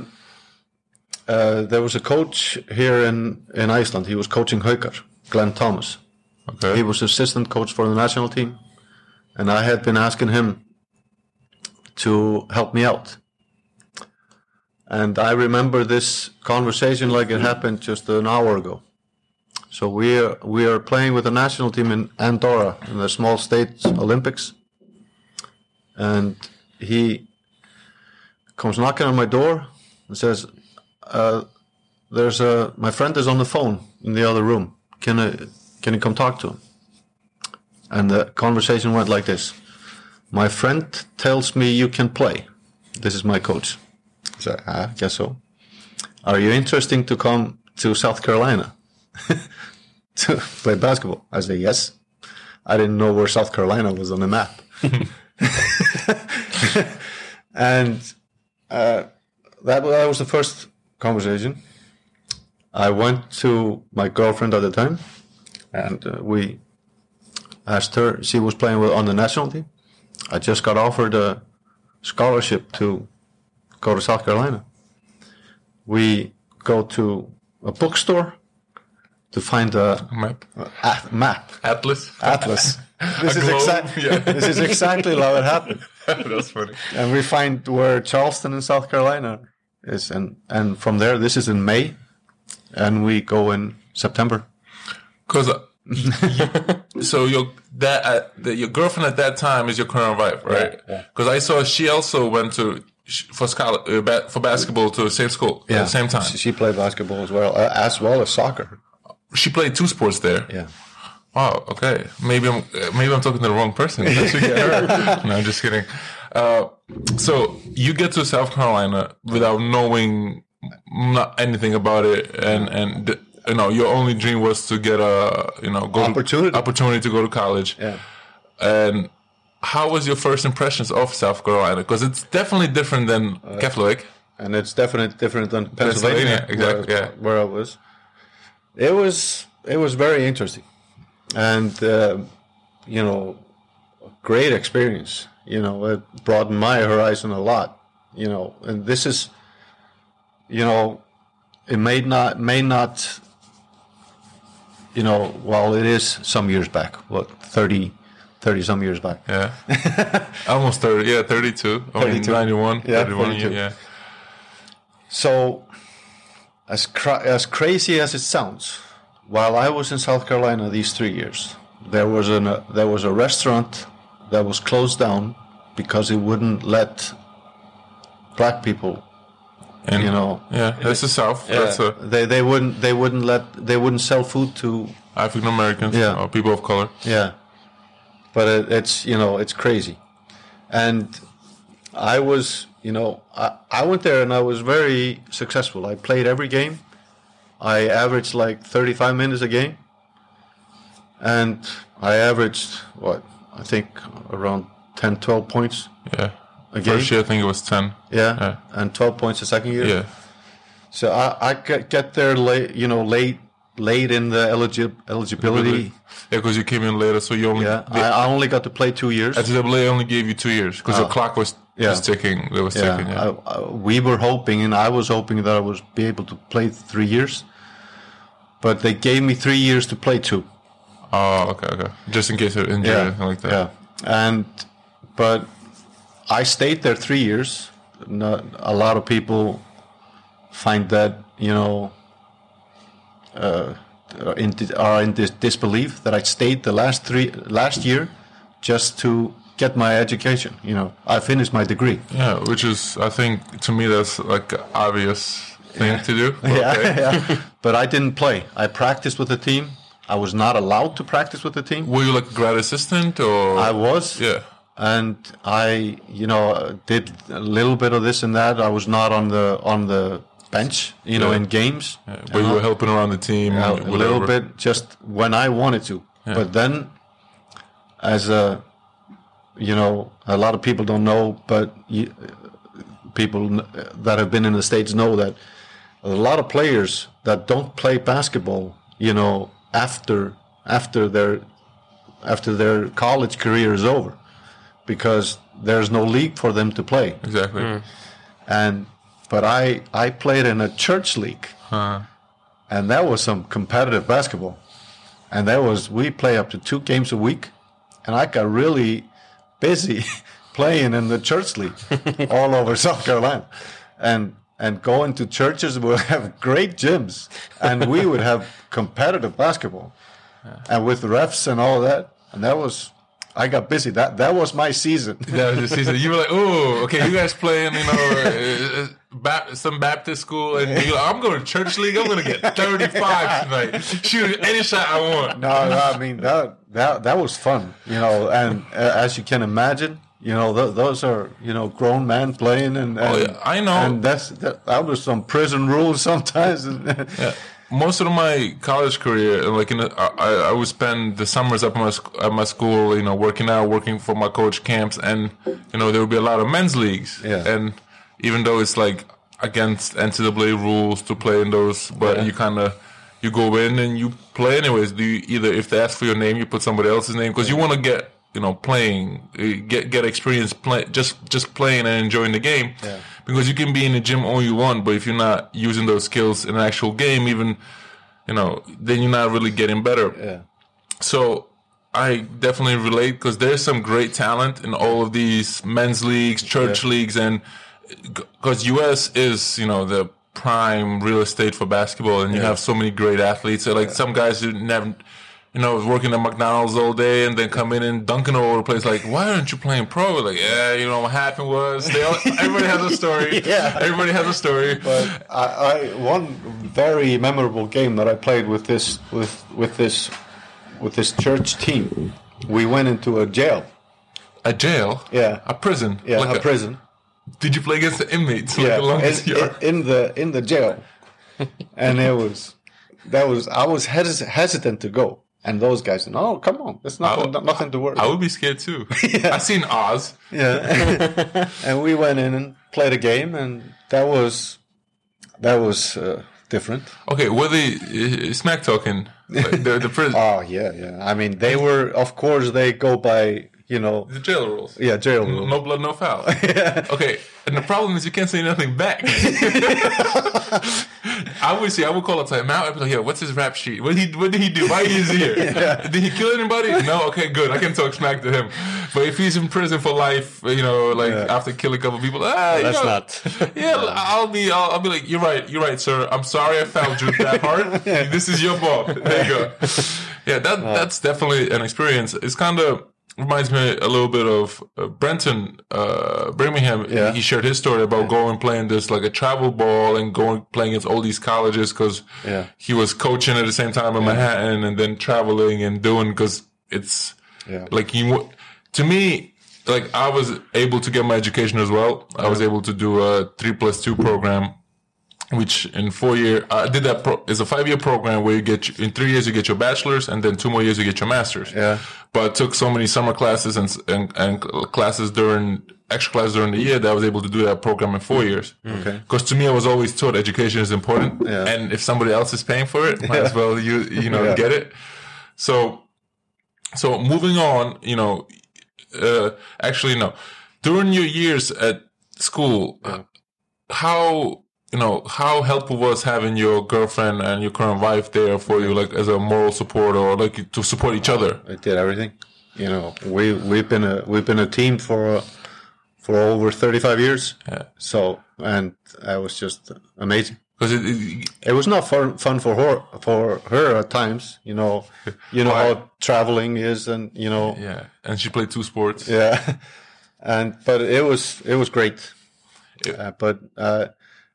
C: uh, there was a coach here in in Iceland. He was coaching Haukar, Glenn Thomas.
A: Okay.
C: He was assistant coach for the national team, and I had been asking him to help me out. And I remember this conversation like it happened just an hour ago. So we are we are playing with the national team in Andorra in the small state Olympics, and he comes knocking on my door and says, uh, "There's a my friend is on the phone in the other room. Can I can you come talk to him?" And the conversation went like this: "My friend tells me you can play. This is my coach." I "I guess so. Are you interested to come to South Carolina to play basketball?" I said, "Yes." I didn't know where South Carolina was on the map. and uh, that, that was the first conversation. I went to my girlfriend at the time, and uh, we asked her. She was playing with on the national team. I just got offered a scholarship to go to South Carolina. We go to a bookstore to find a,
A: Map.
C: a map
A: Atlas.
C: atlas. This is, exactly
A: yeah.
C: this is exactly how it happened.
A: That's funny.
C: And we find where Charleston in South Carolina is, and and from there, this is in May, and we go in September.
A: Because so your that uh, the, your girlfriend at that time is your current wife, right?
C: Yeah,
A: Because I saw she also went to for scholar uh, ba- for basketball to the same school at the same time.
C: She, she played basketball as well, uh, as well as soccer.
A: She played two sports there.
C: Yeah.
A: Wow. Okay. Maybe I'm uh, maybe I'm talking to the wrong person. I should get her. no, I'm just kidding. Uh, so you get to South Carolina without knowing not anything about it, and and you know your only dream was to get a you know go
C: Opportunity.
A: to, opportunity to go to college.
C: Yeah.
A: And how was your first impressions of South Carolina? Because it's definitely different than Keflavik.
C: and it's definitely different than Pennsylvania,
A: Pennsylvania, exactly,
C: where,
A: yeah.
C: where I was. It was it was very interesting, and uh, you know, great experience. You know, it broadened my horizon a lot. You know, and this is, you know, it may not may not. You know, while it is some years back, what 30, 30 some years back.
A: Yeah. Almost 30. Yeah, 32. I mean, 91.
C: Yeah,
A: 31,
C: 32.
A: yeah.
C: So, as cra- as crazy as it sounds, while I was in South Carolina these three years, there was an uh, there was a restaurant that was closed down because it wouldn't let black people.
A: And,
C: You know,
A: Yeah, that's the South. That's uh,
C: They they wouldn't they wouldn't let they wouldn't sell food to
A: African Americans
C: Yeah.
A: or people of color.
C: Yeah, but it, it's you know it's crazy, and I was you know I, I went there and I was very successful. I played every game. I averaged like 35 minutes a game, and I averaged what I think around 10, 12 points
A: Yeah.
C: a game.
A: First year, I think it was 10.
C: Yeah,
A: Yeah.
C: and 12 points the second year.
A: Yeah.
C: So I, I get, there late, you know, late late in the eligi- eligibility.
A: Yeah, because you came in later, so you only.
C: Yeah, I, I only got to play two years.
A: NCAA only gave you two years because the oh. clock was,
C: yeah.
A: was ticking. It was ticking, yeah.
C: I, I, we were hoping, and I was hoping that I was be able to play three years, but they gave me three years to play two.
A: oh, okay, okay. Just in case of injury or anything like that.
C: yeah, and but I stayed there three years. Not, a lot of people find that you know uh, are in, are in this disbelief that I stayed the last three last year just to get my education. You know, I finished my degree.
A: Yeah, which is, I think, to me, that's like obvious thing to do.
C: Yeah,
A: Okay.
C: yeah. But I didn't play. I practiced with the team. I was not allowed to practice with the team.
A: Were you like a grad assistant or?
C: I was.
A: Yeah.
C: And I, you know, did a little bit of this and that. I was not on the on the bench, you know,
A: Yeah.
C: in games.
A: But you were helping around the team.
C: a, a little bit just when I wanted to. But then, as a, you know, a lot of people don't know, but you, people that have been in the states know that a lot of players that don't play basketball, you know, after after their after their college career is over, because there's no league for them to play.
A: Exactly. Hmm.
C: and but I I played in a church league, and that was some competitive basketball, and that was we play up to two games a week, and I got really busy playing in the church league all over South Carolina, and and going to churches would have great gyms, and we would have competitive basketball, and with refs and all that, and that was. I got busy. That that was my season.
A: That was the season. You were like, "Oh, okay, you guys playing, you know, uh, uh, some Baptist school, and you're like, I'm going to church league. I'm going to get 35 tonight. Shoot any shot I want."
C: no, no, I mean that that that was fun, you know. And uh, as you can imagine, you know, th- those are you know grown men playing, and, oh, and
A: Oh, yeah, I know.
C: and that's that, that was some prison rules sometimes.
A: Yeah. Most of my college career, like in, the, I, I would spend the summers up at my at my school, you know, working out, working for my coach camps, and you know there would be a lot of men's leagues.
C: Yeah.
A: And even though it's like against NCAA rules to play in those, but
C: Yeah.
A: you kind of you go in and you play anyways. Do you either if they ask for your name, you put somebody else's name because you want to get you know playing, uh, get get experience play just just playing and enjoying the game.
C: Yeah.
A: Because you can be in the gym all you want, but if you're not using those skills in an actual game, even you know, then you're not really getting better.
C: yeah,
A: So I definitely relate because there's some great talent in all of these men's leagues, church leagues, and because US is you know the prime real estate for basketball, and you have so many great athletes. So, like some guys who never. You know, I was working at McDonald's all day and then come in and dunking all over the place. Like, why aren't you playing pro? Like, yeah, you know what happened was they all, everybody has a story.
C: Yeah.
A: everybody has a story.
C: But I, I one very memorable game that I played with this with with this with this church team. We went into a jail.
A: a jail,
C: Yeah.
A: a prison,
C: Yeah,
A: Like
C: a prison.
A: Did you play against the inmates? Like
C: Yeah,
A: along
C: in,
A: this
C: in, in the in the jail, and it was that was I was hes- hesitant to go, and those guys, no, come on, it's nothing,
A: would-
C: nothing to worry.
A: I would be scared too. I seen Oz.
C: Yeah, and we went in and played a game, and that was that was uh, different.
A: Okay, were they uh, smack talking? Like the the prison,
C: Oh yeah, yeah. I mean, they were, of course, they go by you know,
A: the jail rules.
C: yeah, jail rules.
A: No blood, no foul. Okay, and the problem is you can't say nothing back. I would say I would call a timeout. I'd be like, "Yo, what's his rap sheet? What he what did he do? Why is he here? Did he kill anybody? No. Okay, good. I can talk smack to him. But if he's in prison for life, you know, like
C: Yeah.
A: after killing a couple people, ah, you
B: That's
A: know,
B: not.
A: Yeah, I'll be. I'll, I'll be like, you're right. You're right, sir. I'm sorry I found you that hard. This is your fault. There you go. Yeah, that that's definitely an experience. It's kind of reminds me a little bit of uh, Brenton uh, Birmingham.
C: Yeah.
A: He shared his story about going playing this like a travel ball and going playing against all these colleges because
C: Yeah.
A: he was coaching at the same time in Manhattan and then traveling and doing because it's
C: Yeah.
A: like you to me like i was able to get my education as well i was able to do a three plus two program which in four year i did that pro, it's a five year program where you get in three years you get your bachelor's and then two more years you get your master's
C: Yeah.
A: but I took so many summer classes and, and and classes during extra classes during the year that i was able to do that program in four years
C: Okay.
A: because to me i was always taught education is important
C: Yeah.
A: and if somebody else is paying for it might as well you you know
C: Yeah.
A: get it so so moving on, you know, uh, actually no, during your years at school, uh, how you know how helpful was having your girlfriend and your current wife there for you, like as a moral support or like to support each other?
C: I did everything. You know, we we've been a we've been a team for for over thirty five years.
A: Yeah.
C: So and that was just amazing.
A: Because it, it,
C: It was not fun fun for her for her at times. You know, you know how traveling is, and you know,
A: yeah, and she played two sports.
C: yeah. And but it was it was great.
A: Yeah.
C: Uh, but uh,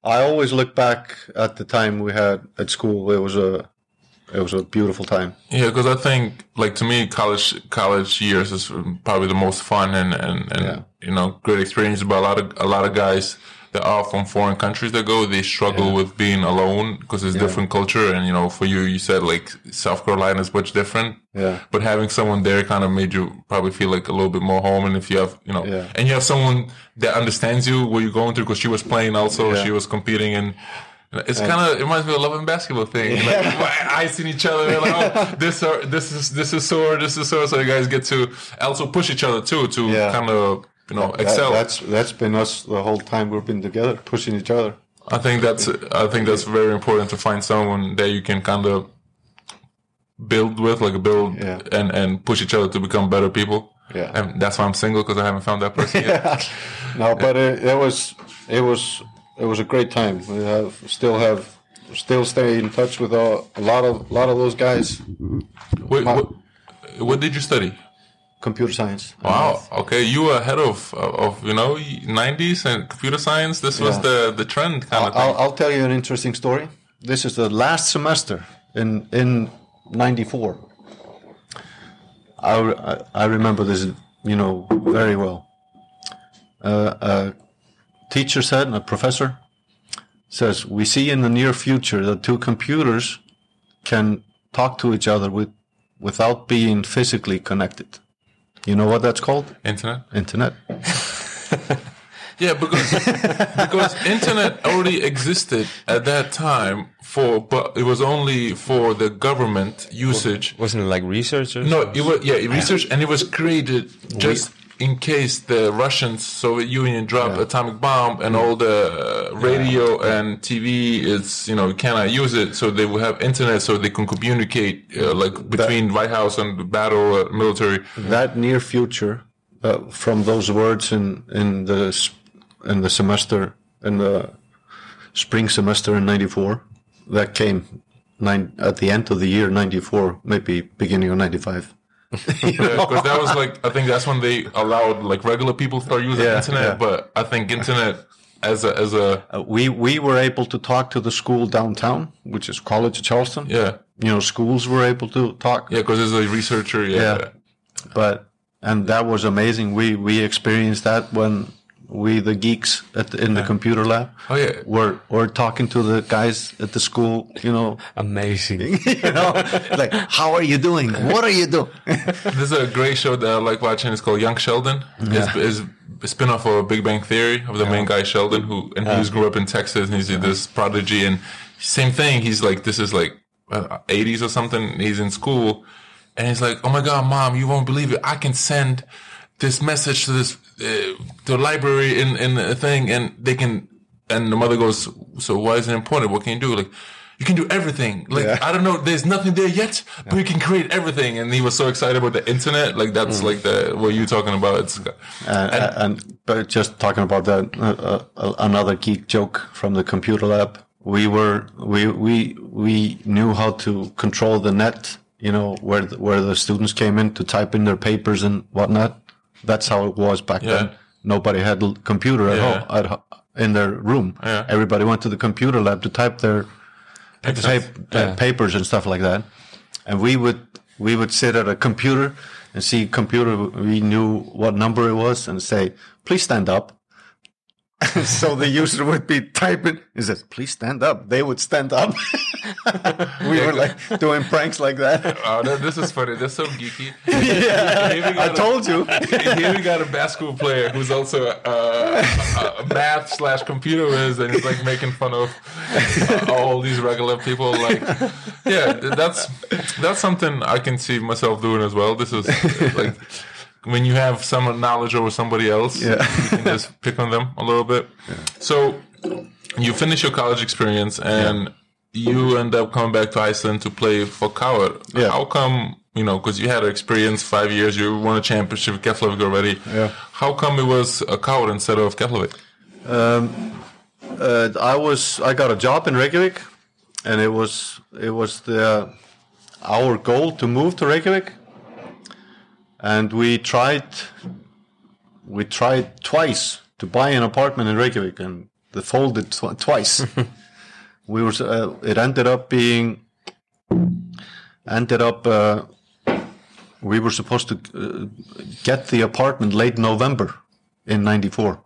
C: I always look back at the time we had at school. It was a it was a beautiful time.
A: Yeah, because I think, like to me, college college years is probably the most fun and and, and
C: Yeah.
A: you know great experience. But a lot of a lot of guys that are from foreign countries that go, they struggle with being alone because it's different culture. And you know, for you, you said like South Carolina is much different.
C: Yeah.
A: But having someone there kind of made you probably feel like a little bit more home. And if you have, you know,
C: Yeah.
A: and you have someone that understands you, what you're going through, because she was playing also,
C: Yeah.
A: she was competing and. It's kind of it reminds me of love and basketball thing. Like, eyes in each other, like oh, this or this is this is sore, this is sore. So you guys get to also push each other too to
C: Yeah.
A: kind of you know
C: That-
A: excel.
C: that's that's been us the whole time we've been together, pushing each other.
A: I think that's I think that's very important to find someone that you can kind of build with, like build
C: Yeah.
A: and and push each other to become better people.
C: Yeah.
A: and that's why I'm single because I haven't found that person yet.
C: No, but it, it was it was it was a great time. We have still have still stay in touch with a, a lot of a lot of those guys.
A: Wait, what, what did you study?
C: Computer science.
A: Wow. Okay, you were ahead of of you know '90s and computer science. This was
C: Yeah.
A: the the trend kind of thing.
C: I'll, I'll tell you an interesting story. This is the last semester in in '94. I, I I remember this, you know, very well. Uh, a teacher said, a professor says, we see in the near future that two computers can talk to each other with without being physically connected. You know what that's called?
A: Internet.
C: Internet.
A: Yeah, because because internet already existed at that time for, but it was only for the government usage.
B: Wasn't it like researchers?
A: No, it was yeah research, and it was created just in case the Russians, Soviet Union, drop atomic bomb, and all the uh, radio and TV is you know cannot use it, so they will have internet, so they can communicate uh, like between White House and the battle uh, military.
C: that near future uh, from those words in in the in the semester in the spring semester in '94. That came nine at the end of the year '94, maybe beginning of '95.
A: because that was like I think that's when they allowed like regular people to start using
C: Yeah,
A: internet.
C: yeah.
A: But I think internet as a as a
C: Uh, we we were able to talk to the school downtown, which is College of Charleston.
A: yeah
C: You know, schools were able to talk.
A: yeah because as a researcher yeah,
C: Yeah. but and that was amazing. We we experienced that when we the geeks at the, in the computer lab
A: oh yeah We
C: were were talking to the guys at the school. You know,
B: Amazing.
C: you know, like how are you doing? What are you doing?
A: There's a great show that I like watching. It's called Young Sheldon. It's, it's a spin-off of Big Bang Theory of the main guy Sheldon, who and he just grew up in Texas and he's this prodigy. And same thing. He's like, this is like uh, 80s or something. He's in school and he's like, oh my god, mom, you won't believe it. I can send this message to this uh, the library in in a thing, and they can. And the mother goes, so why is it important? What can you do? Like. You can do everything. Like
C: Yeah.
A: I don't know, there's nothing there yet, but you can create everything. And he was so excited about the internet. Like that's like the what you're talking about. It's
C: and, and but just talking about that, uh, uh, another geek joke from the computer lab. We were we we we knew how to control the net. You know where the, where the students came in to type in their papers and whatnot. That's how it was back
A: Yeah.
C: then. Nobody had a computer at
A: Yeah.
C: home at, in their room.
A: Yeah.
C: Everybody went to the computer lab to type their tape,
A: sense.
C: uh, papers and stuff like that. And we would we would sit at a computer and see computer. We knew what number it was and say, "Please stand up." so the user would be typing. He says, "Please stand up." They would stand up. we were like doing pranks like that.
A: Oh, that, this is funny. That's so geeky.
C: yeah, I
A: got a-
C: told you.
A: Here we got a basketball player who's also a, a, a math slash computer whiz, and he's like making fun of uh, all these regular people. Like, yeah, that's that's something I can see myself doing as well. This is like when you have some knowledge over somebody else,
C: Yeah.
A: you can just pick on them a little bit. So you finish your college experience and you end up coming back to Iceland to play for KR.
C: Yeah.
A: How come, you know, because you had an experience five years, you won a championship with Keflavik already.
C: Yeah.
A: How come it was a KR instead of Keflavik?
C: uh, I was I got a job in Reykjavik, and it was it was the our goal to move to Reykjavik, and we tried we tried twice to buy an apartment in Reykjavik, and they folded tw- twice. we were uh, it ended up being ended up. Uh, we were supposed to uh, get the apartment late November in '94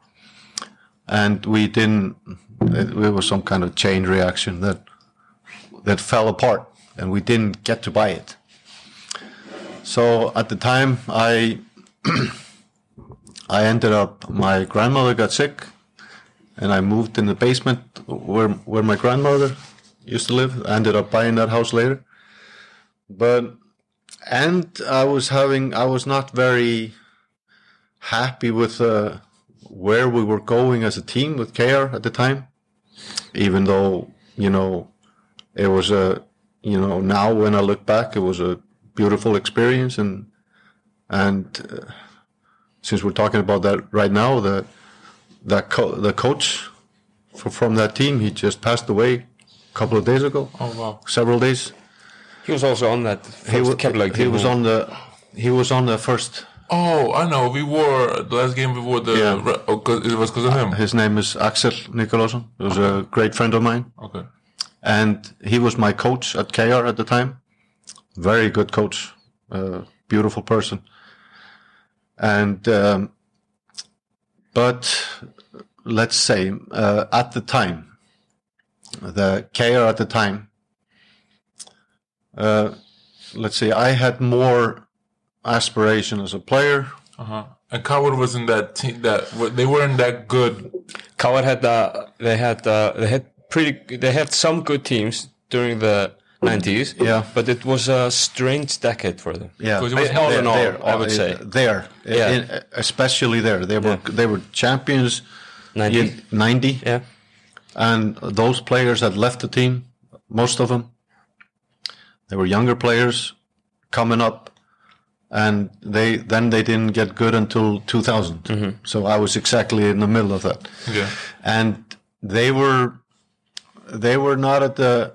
C: and we didn't. It, it was some kind of chain reaction that that fell apart, and we didn't get to buy it. So at the time, I I ended up. My grandmother got sick, and I moved in the basement where where my grandmother used to live. I ended up buying that house later, but and I was having. I was not very happy with. Uh, where we were going as a team with KR at the time, even though, you know, it was a, you know, now when I look back, it was a beautiful experience. And, and uh, since we're talking about that right now, the, that co- the coach for, from that team, he just passed away a couple of days ago,
A: Oh, wow.
C: several days.
B: He was also on that
C: He,
B: first
C: wa-
B: Keflavík
C: he was on the, he was on the first,
A: Oh, I know. We wore the last game. We wore the.
C: Yeah.
A: Oh, 'cause it was because of him.
C: his name is Axel Nikulásson. He was a great friend of mine.
A: Okay.
C: and he was my coach at KR at the time. Very good coach, uh, beautiful person. And um, but let's say uh, at the time, the KR at the time, uh, let's say I had more aspiration as a player.
A: Uh huh. And KR wasn't that team. That they weren't that good.
B: KR had uh, they had uh, they had pretty they had some good teams during the 90s.
C: Yeah.
B: But it was a strange decade for them.
C: Yeah,
A: Because it was
B: all
C: There-
B: in all,
C: there,
B: I would
C: uh,
B: say.
C: there,
B: Yeah.
C: in- especially there, they were they were champions
B: 90.
C: in ninety.
B: Yeah.
C: and those players that left the team, most of them, they were younger players coming up, and they then they didn't get good until 2000. So I was exactly in the middle of that,
A: Yeah.
C: and they were they were not at the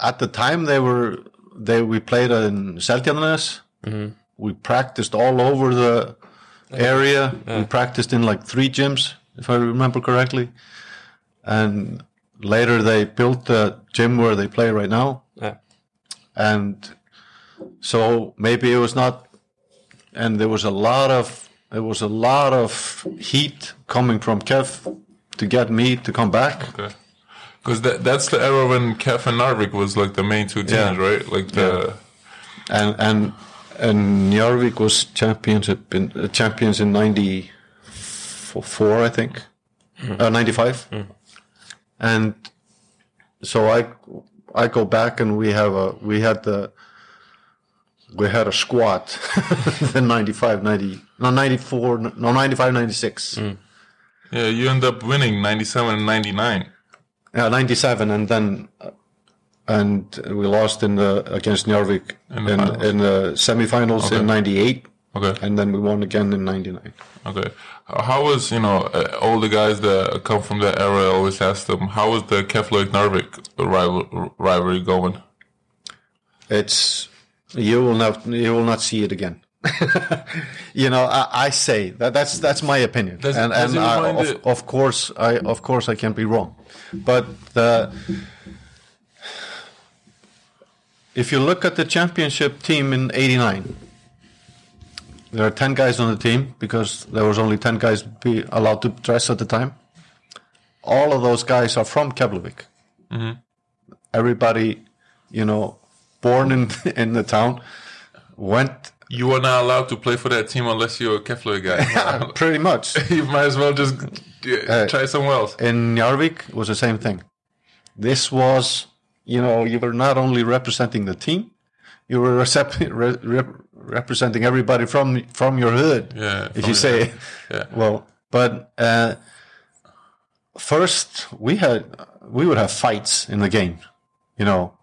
C: at the time they were they we played in Seltjarnarnes. Mm-hmm. We practiced all over the area. We practiced in like three gyms, if I remember correctly. And later they built the gym where they play right now.
B: Yeah.
C: And so maybe it was not, and there was a lot of, there was a lot of heat coming from Kef to get me to come back.
A: Okay. Because that, that's the era when Kef and Njarvik was like the main two teams,
C: Yeah.
A: right? Like the
C: And, and, and Njarvik was championship in, uh, champions in 94, I think, uh, 95. And so I, I go back and we have a, we had the, we had a squad in 95, 90, no, 94, no, 95, 96.
A: yeah, you end up winning ninety seven and ninety nine.
C: Yeah, 97, and then, uh, and we lost in the, against Njarvik
A: In
C: in,
A: the
C: in,
A: finals.
C: the semifinals
A: Okay.
C: in 98,
A: Okay.
C: and then we won again in 99.
A: Okay. How was, you know, uh, all the guys that come from that era, I always ask them, how was the Keflavik Njarvik rival, rivalry going?
C: It's, you will not, you will not see it again. you know, I, I say that that's that's my opinion,
A: Does-
C: and
A: does
C: and I, of, of course I of course I can be wrong, but the if you look at the championship team in '89, there are ten guys on the team because there was only ten guys be allowed to dress at the time. All of those guys are from Keflavik. Mm-hmm. Everybody, you know, born in in the town, went
A: You are not allowed to play for that team unless you're a Keflavik guy.
C: pretty much.
A: you might as well just uh, try somewhere else.
C: in Njarvik was the same thing. This was, you know, you were not only representing the team, you were recep- re- rep- representing everybody from from your hood.
A: Yeah,
C: if you say,
A: hood. Yeah.
C: well, but uh, first we had we would have fights in the game. You know,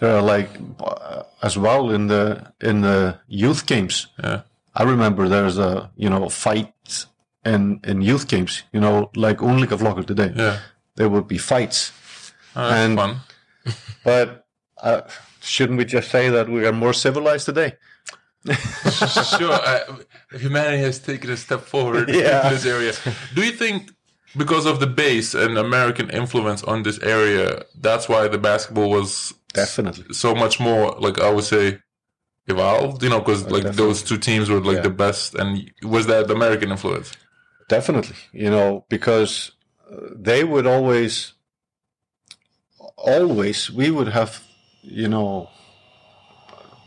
C: there are like uh, as well in the in the youth games.
A: Yeah.
C: I remember there's a you know fight in in youth games. You know, like Unlika Flocker today.
A: Yeah.
C: There would be fights,
A: Oh,
C: And-
A: fun.
C: but uh, shouldn't we just say that we are more civilized today?
A: sure. I, humanity has taken a step forward
C: Yeah.
A: in this area. Do you think, because of the base and American influence on this area, that's why the basketball was
C: Definitely.
A: so much more, like I would say, evolved? You know, because like
C: definitely.
A: those two teams were like
C: Yeah.
A: the best, and was that the American influence?
C: Definitely, you know, because uh, they would always, always, we would have, you know,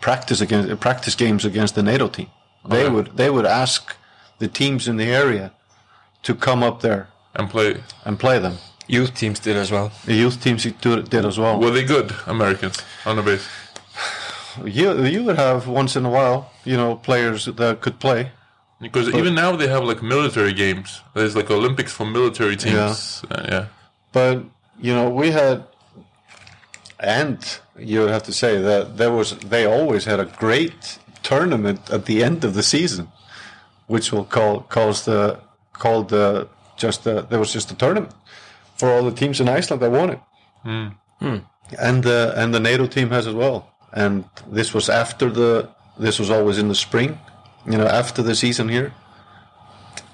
C: practice against practice games against the NATO team. They
A: Okay.
C: would they would ask the teams in the area to come up there
A: And play?
C: and play them.
B: Youth teams did as well.
C: The youth teams do- did as well.
A: Were they good Americans on the base?
C: You you would have once in a while, you know, players that could play.
A: Because even now they have like military games. There's like Olympics for military teams. Uh, yeah.
C: But you know, we had, and you would have to say that there was. They always had a great tournament at the end of the season, which will call calls the called the just the, there was just a tournament for all the teams in Iceland that won it, and the and the NATO team has as well. And this was after the. This was always in the spring, you know, after the season here,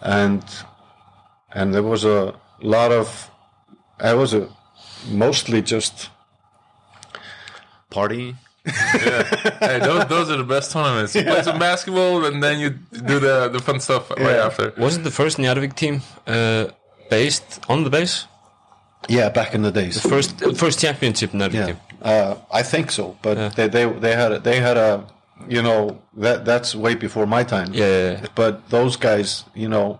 C: and and there was a lot of I was a mostly just partying.
A: hey, those, those are the best tournaments. You play some basketball and then you do the, the fun stuff right after.
B: Wasn't the first Njarvik team uh, based on the base?
C: Yeah, back in the days.
B: First, first championship Njarvik
C: Yeah, uh, I think so. But
B: Yeah.
C: they, they they had a, they had a you know that that's way before my time.
B: Yeah, yeah.
C: But those guys, you know,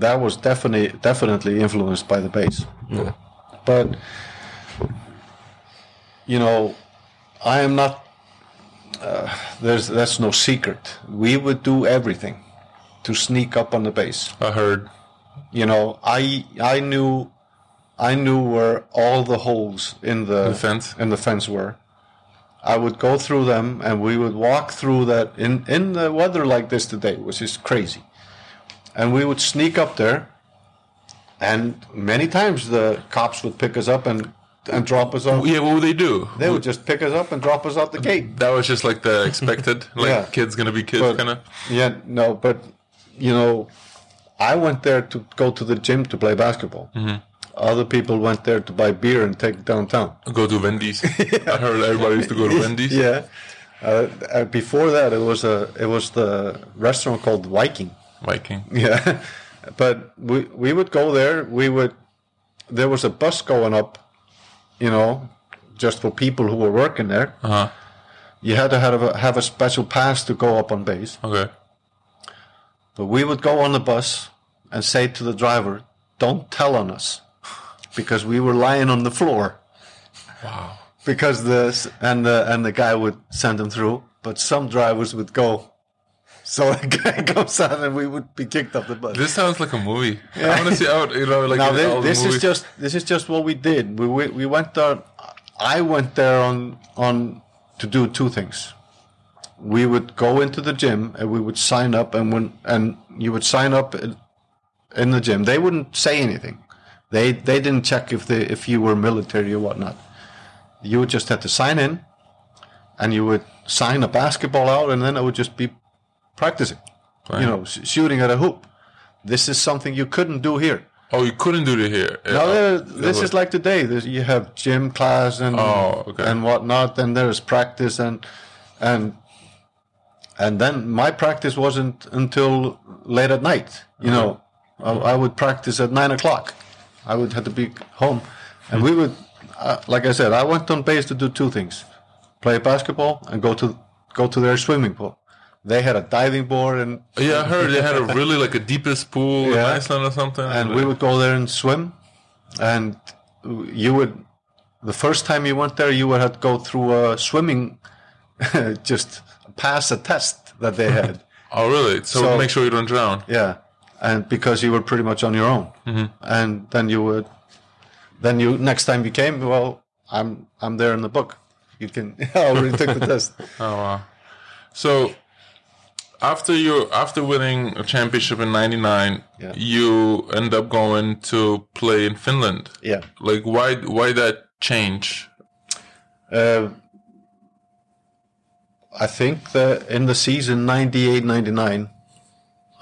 C: that was definitely definitely influenced by the base.
B: Yeah.
C: But you know, I am not. Uh, there's that's no secret. We would do everything to sneak up on the base.
A: I heard.
C: You know, I I knew I knew where all the holes in the,
A: The fence?
C: in the fence were. I would go through them, and we would walk through that in in the weather like this today, which is crazy. And we would sneak up there, and many times the cops would pick us up and and drop us off.
A: Yeah, what would they do?
C: They would just pick us up and drop us out the gate.
A: That was just like the expected, like
C: Yeah.
A: kids gonna be kids, kind of.
C: Yeah, no, but you know, I went there to go to the gym to play basketball.
A: Mm-hmm.
C: Other people went there to buy beer and take it downtown.
A: Go to Wendy's. I heard everybody used to go to Wendy's.
C: Yeah. Uh, uh, before that, it was a it was the restaurant called Viking.
A: Viking.
C: Yeah, but we we would go there. We would there was a bus going up, you know, just for people who were working there.
A: Uh huh.
C: You had to have a, have a special pass to go up on base.
A: Okay.
C: But we would go on the bus and say to the driver, "Don't tell on us," because we were lying on the floor.
A: Wow.
C: Because the and the and the guy would send them through, but some drivers would go. So the guy comes out and we would be kicked off the bus.
A: This sounds like a movie. I want to see out. You know, like
C: now this, this is just this is just what we did. We, we we went there. I went there on on to do two things. We would go into the gym and we would sign up, and when and you would sign up in the gym. They wouldn't say anything. They they didn't check if they if you were military or whatnot. You would just have to sign in, and you would sign a basketball out, and then I would just be practicing.
A: Right.
C: You know, sh- shooting at a hoop. This is something you couldn't do here.
A: Oh, you couldn't do it here.
C: No,
A: Uh,
C: this is like today. There's, you have gym class and
A: Oh, okay.
C: and whatnot. Then there's practice and and and then my practice wasn't until late at night. You know, I, I would practice at nine o'clock. I would have to be home, and we would, uh, like I said, I went on base to do two things: play basketball and go to go to their swimming pool. They had a diving board and
A: Yeah, I heard they had a really like a deepest pool in Iceland or something.
C: and we would go there and swim and you would the first time you went there you would have to go through a swimming just pass a test that they had
A: Oh, really? So,
C: So-
A: make sure you don't drown.
C: yeah and because you were pretty much on your own and then you would then you next time you came well i'm i'm there in the book you can i already took the test
A: Oh wow. So after you after winning a championship in '99,
C: Yeah.
A: you end up going to play in Finland.
C: yeah
A: Like why why that change?
C: Uh, I think that in the season 98 99,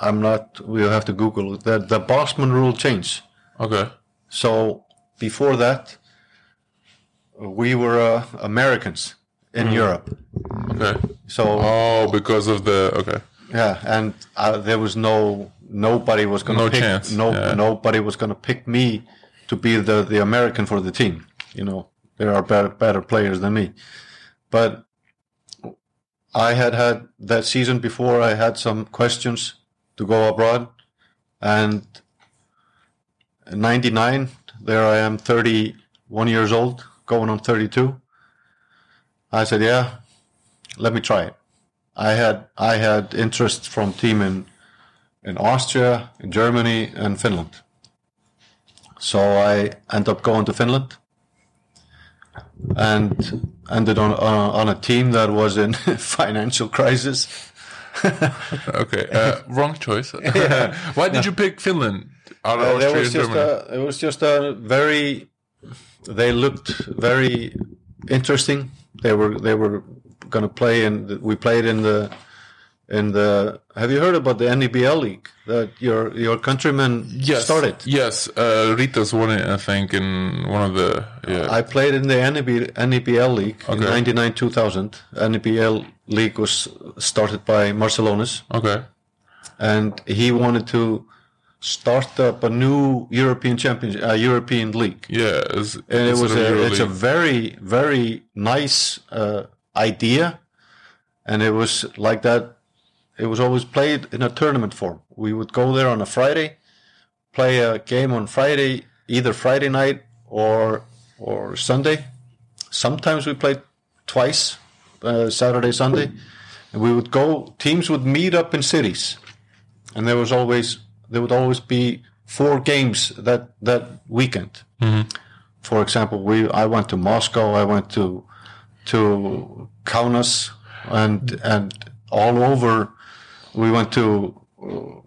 C: I'm not, we'll have to Google it, that the Bosman rule changed.
A: Okay.
C: So before that, we were uh, Americans in Europe.
A: Okay.
C: So,
A: Oh, because of the okay.
C: yeah, and uh, there was no, nobody was going to
A: No
C: pick,
A: chance,
C: no,
A: yeah.
C: nobody was going to pick me to be the, the American for the team. You know, there are better, better players than me. But I had had that season before, I had some questions to go abroad. And in 99, there I am, 31 years old, going on 32. I said, yeah, let me try it. I had I had interest from team in in Austria, in Germany, and Finland. So I end up going to Finland and ended on on, on a team that was in financial crisis.
A: Okay. Uh, wrong choice. why did you pick Finland out of
C: Uh, was just a, it was just a very they looked very interesting they were they were going to play and we played in the in the have you heard about the NEBL league that your your countrymen
A: yes.
C: started
A: Yes. Uh, Rytas won it, I think, in one of the yeah.
C: I played in the NEB, NEBL league in
A: Okay.
C: 99 2000 NEBL league was started by Marčiulionis
A: okay.
C: and he wanted to start up a new European championship a European league.
A: Yeah. It's,
C: and it was a, it's a very very nice uh, idea. And it was like that it was always played in a tournament form. We would go there on a friday play a game on friday either friday night or or sunday. Sometimes we played twice uh, saturday sunday and we would go teams would meet up in cities and there was always there would always be four games that that weekend for example, we I went to Moscow, I went to to Kaunas, and and all over. We went to uh,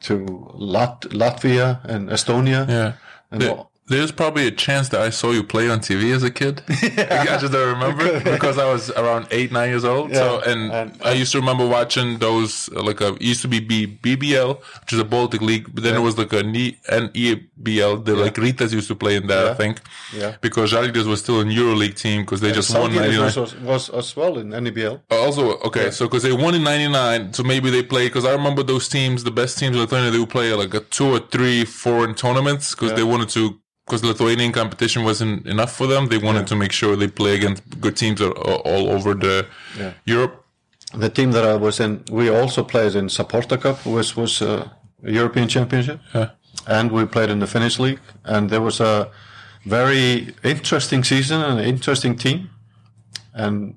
C: to Lat- Latvia and Estonia.
A: Yeah.
C: And
A: There-
C: all-
A: there's probably a chance that I saw you play on TV as a kid. I just don't remember because I was around eight, nine years old. so, and,
C: and-
A: I used to remember watching those uh, like a it used to be B, BBL, which is a Baltic league, but then it was like a N- NEBL. The like Rytas used to play in that, I think.
C: Yeah.
A: Because Žalgiris was still an EuroLeague team because they just won
C: Žalgiris
A: 99.
C: was, was as well in NBL.
A: Uh, Also, okay, so because they won in '99, so maybe they played. Because I remember those teams, the best teams in Lithuania, they would play like a two or three foreign tournaments because they wanted to. Because Lithuanian competition wasn't enough for them, they wanted to make sure they play against good teams all, all over the
C: Yeah.
A: Europe.
C: The team that I was in, we also played in Saporta Cup, which was uh, a European Championship,
A: Yeah.
C: and we played in the Finnish league. And there was a very interesting season and an interesting team, and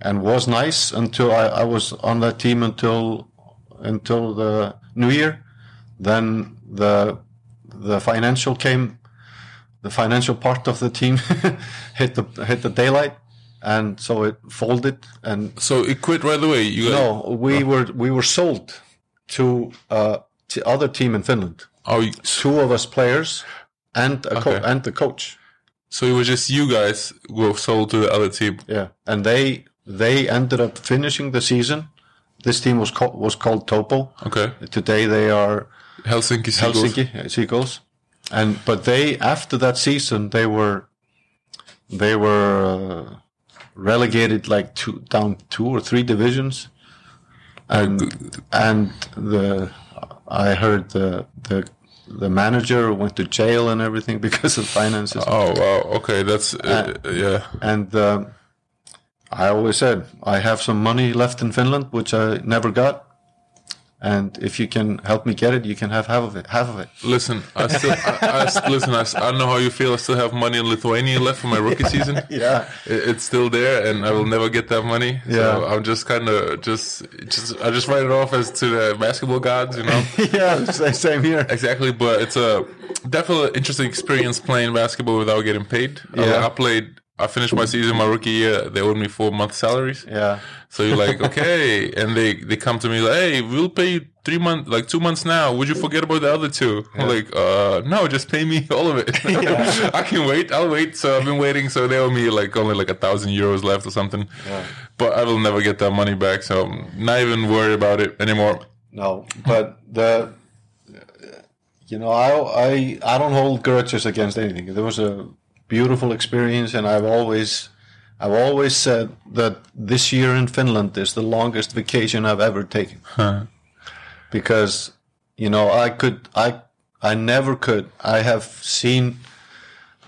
C: and was nice until I, I was on that team until until the New Year. Then the the financial came, the financial part of the team hit the hit the daylight, and so it folded and
A: So it quit right away. You
C: no, we were we were sold to uh to other team in Finland.
A: oh, you-
C: Two of us players and a co-
A: Okay.
C: and the coach.
A: so it was just you guys were sold to the other team.
C: Yeah, and they they ended up finishing the season. This team was called was called Topo.
A: Okay,
C: Today they are
A: Helsinki. Seagulls.
C: Helsinki Seagulls, and but they after that season they were they were uh, relegated like two down two or three divisions, and and the I heard the the the manager went to jail and everything because of finances.
A: Oh wow. Okay, that's uh, yeah.
C: And um, I always said I have some money left in Finland, which I never got. And if you can help me get it, you can have half of it. Half of it.
A: Listen, I still, I, I listen. I, I don't know how you feel. I still have money in Lithuania left for my rookie season.
C: Yeah.
A: It- it's still there, and I will never get that money. So
C: Yeah.
A: I'm just kind of just, just, I just write it off as to the basketball gods, you know.
C: yeah, same here.
A: exactly, but it's a definitely interesting experience playing basketball without getting paid. I-
C: Yeah.
A: I, played. I finished my season, my rookie year. They owed me four month salaries.
C: Yeah.
A: So you're like, okay, and they they come to me like, hey, we'll pay you three months, like two months now. Would you forget about the other two? I'm like, uh, no, just pay me all of it. I can wait. I'll wait. So I've been waiting. So they owe me like only like a thousand euros left or something. Yeah. But I will never get that money back. So I'm not even worry about it anymore.
C: No, but the you know I I I don't hold grudges against anything. There was a beautiful experience, and I've always I've always said that this year in Finland is the longest vacation I've ever taken because you know I could I I never could. I have seen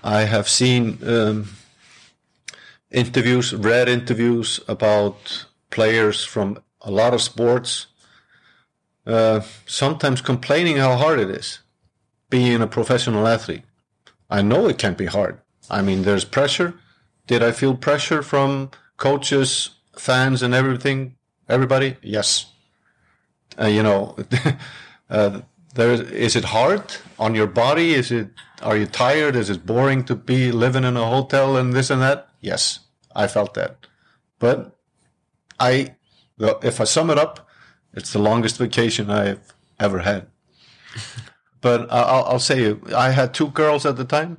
C: I have seen um, interviews, read interviews about players from a lot of sports uh, sometimes complaining how hard it is being a professional athlete. I know it can be hard. I mean, there's pressure. Did I feel pressure from coaches, fans, and everything? Everybody? Yes. Uh, you know, uh, there is, is it hard on your body? Is it? Are you tired? Is it boring to be living in a hotel and this and that? Yes, I felt that. But I, if I sum it up, it's the longest vacation I've ever had. but I- I'll, I'll say I had two girls at the time,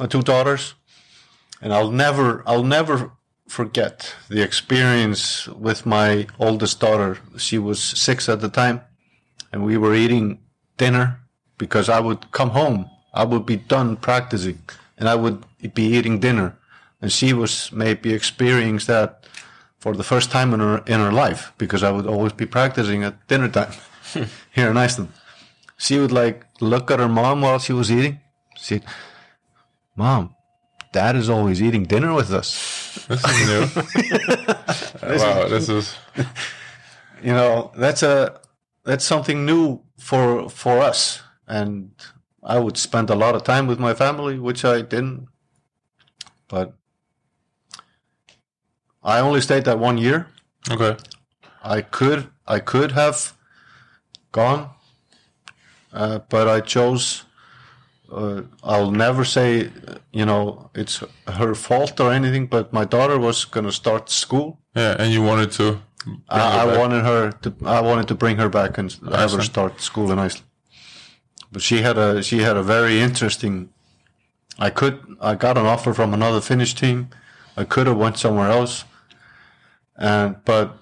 C: uh two daughters, and I'll never, I'll never forget the experience with my oldest daughter. She was six at the time, and we were eating dinner because I would come home, I would be done practicing, and I would be eating dinner, and she was maybe experiencing that for the first time in her in her life because I would always be practicing at dinner time here in Iceland. She would like look at her mom while she was eating. She'd, Mom, Dad is always eating dinner with us.
A: This is new. wow, this is
C: You know, that's a that's something new for for us. And I would spend a lot of time with my family, which I didn't. But I only stayed that one year.
A: okay.
C: I could I could have gone, uh, but I chose uh, I'll never say, you know, it's her fault or anything. But my daughter was gonna start school.
A: Yeah, and you wanted to.
C: I, I wanted her to. I wanted to bring her back and have her start school in Iceland. But she had a she had a very interesting. I could I got an offer from another Finnish team. I could have went somewhere else, and but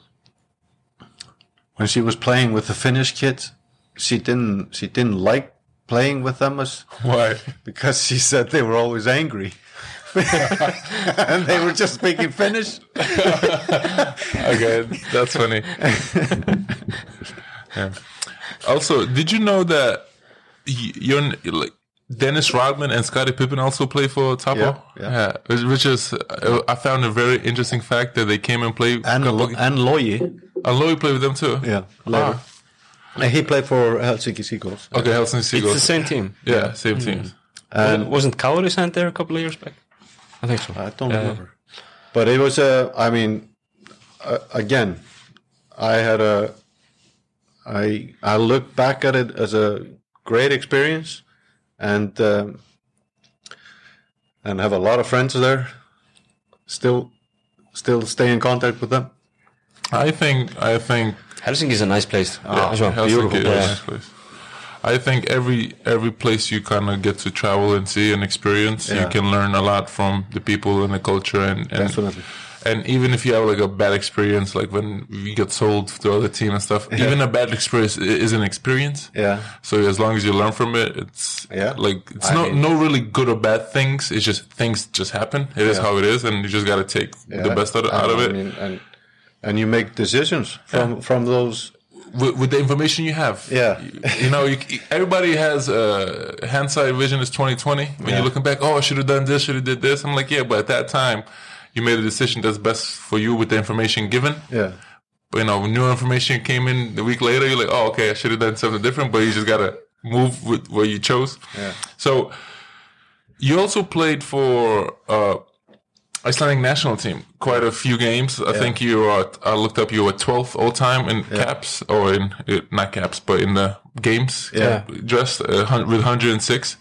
C: when she was playing with the Finnish kids, she didn't she didn't like playing with them as
A: Why?
C: because she said they were always angry. and they were just speaking Finnish.
A: Okay, that's funny. yeah. Also, did you know that you're like Dennis Rodman and Scottie Pippen also play for ToPo?
C: Yeah, yeah.
A: which, which is I found a very interesting fact that they came and played.
C: And, Lo- and Logi.
A: and Logi played with them too.
C: Yeah, later.
A: Ah,
C: he played for Helsinki Seagulls.
A: okay, Helsinki Seagulls.
B: It's the same team.
A: Yeah, same team.
C: And
B: Wasn't Kauri sent there a couple of years back? I think so.
C: I don't
B: Uh,
C: remember. But it was a. I mean, uh, again, I had a. I I look back at it as a great experience, and um, and have a lot of friends there. Still, still stay in contact with them.
A: I think I think
B: Helsinki is a nice place ah, as well.
A: Helsinki
C: beautiful
A: is
C: place.
A: a nice place. I think every every place you kind of get to travel and see and experience, you can learn a lot from the people and the culture and and,
C: Definitely.
A: and even if you have like a bad experience, like when you get sold to other team and stuff, even a bad experience is an experience.
C: Yeah.
A: So as long as you learn from it, it's
C: Yeah.
A: like it's
C: I
A: no
C: mean-
A: no really good or bad things. It's just things just happen. It is
C: Yeah.
A: how it is, and you just got to take the best out, out of
C: I
A: it
C: mean, and and you make decisions from from those.
A: with, with the information you have.
C: Yeah.
A: you, you know, you, everybody has uh, hindsight vision is twenty twenty. When
C: Yeah.
A: you're looking back, oh, I should have done this, should have did this. I'm like, yeah, but at that time, you made a decision that's best for you with the information given.
C: Yeah.
A: But you know, when new information came in a week later, you're like, oh, okay, I should have done something different. But you just gotta move with what you chose.
C: Yeah.
A: So you also played for uh, Icelandic national team quite a few games. I think you are. I looked up. You were 12th all time in caps or in not caps, but in the games.
C: Yeah.
A: Dressed uh, with 106.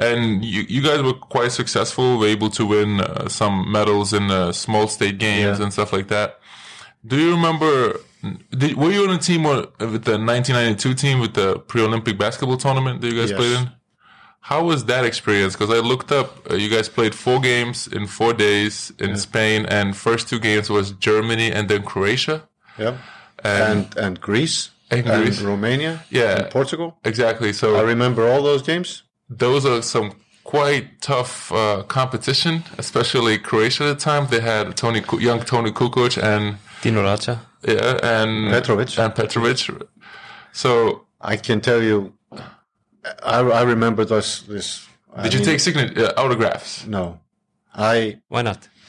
A: And you, you guys were quite successful. Were able to win uh, some medals in uh, small state games
C: Yeah.
A: and stuff like that. Do you remember? Did, were you on a team with the 1992 team with the pre-Olympic basketball tournament that you guys
C: Yes.
A: played in? How was that experience? Because I looked up, uh, you guys played four games in four days in Spain, and first two games was Germany and then Croatia.
C: Yeah.
A: And,
C: And and Greece
A: And Greece.
C: Romania.
A: Yeah.
C: And Portugal.
A: exactly. So
C: I remember all those games.
A: those are some quite tough uh, competition, especially Croatia at the time. They had Toni, young Toni Kukoč and
B: Dino Rađa.
A: yeah, and
C: Petrovic.
A: and Petrovic. So
C: I can tell you, I, I remember this. This. I
A: did you
C: mean,
A: take signature uh, autographs?
C: No, I
B: Why not?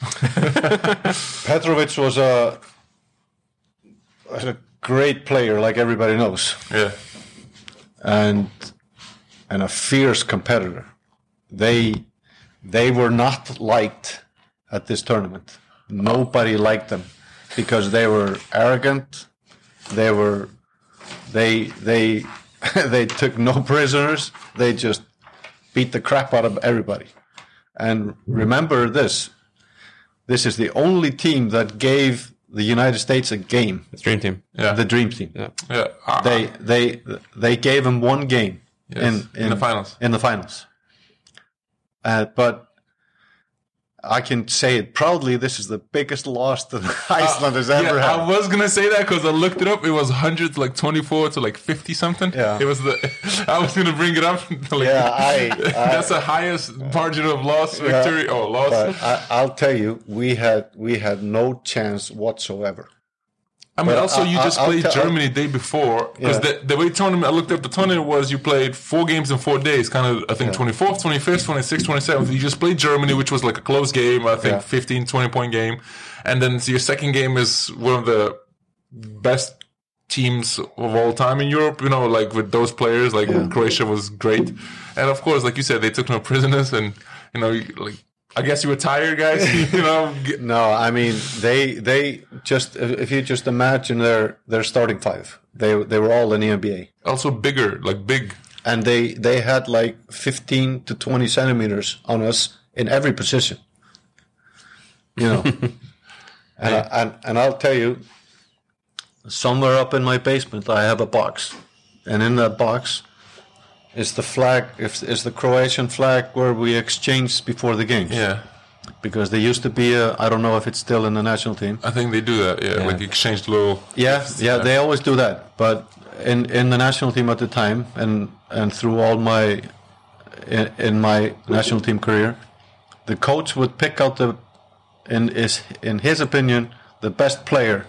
C: Petrovic was a was a great player, like everybody knows,
A: Yeah.
C: and and a fierce competitor. They they were not liked at this tournament. Nobody liked them because they were arrogant. They were they they they took no prisoners. They just beat the crap out of everybody. And remember this: this is the only team that gave the United States a game.
B: The Dream Team.
A: Yeah.
C: The Dream Team.
B: Yeah.
A: yeah.
C: They they they gave them one game
A: Yes,
C: in,
A: in the finals.
C: In the finals. Uh, but I can say it proudly. This is the biggest loss that uh, Iceland has ever
A: yeah,
C: had.
A: I was gonna say that because I looked it up. It was hundreds, like twenty four to like fifty something.
C: Yeah.
A: it was the. I was gonna bring it up. like,
C: Yeah, I- I-
A: that's the highest margin of loss, victory, or loss.
C: I, I'll tell you, we had we had no chance whatsoever.
A: I mean,
C: but
A: also you
C: I-
A: just
C: I'll
A: played Germany the day before because
C: Yeah.
A: the, the way tournament I looked up the tournament was you played four games in four days, kind of I think twenty fourth, twenty fifth, twenty sixth, twenty seventh. You just played Germany, which was like a close game, I think
C: Yeah.
A: 15, 20 point game, and then your second game is one of the best teams of all time in Europe. You know, like with those players, like Croatia was great, and of course, like you said, they took no prisoners, and you know, like. I guess you were tired, guys. you know,
C: No, I mean they they just if you just imagine their their starting five, they they were all in the NBA.
A: also bigger, like big
C: and they they had like 15 to 20 centimeters on us in every position. You know, and, I, and and I'll tell you, somewhere up in my basement, I have a box, and in that box is the flag, is, the Croatian flag where we exchanged before the games.
A: Yeah,
C: Because there used to be a, I don't know if it's still in the national team.
A: I think they do that. Yeah, like exchange little.
C: Yeah, yeah, they always do that. But in in the national team at the time, and and through all my in, in my national team career, the coach would pick out the, in is in his opinion, the best player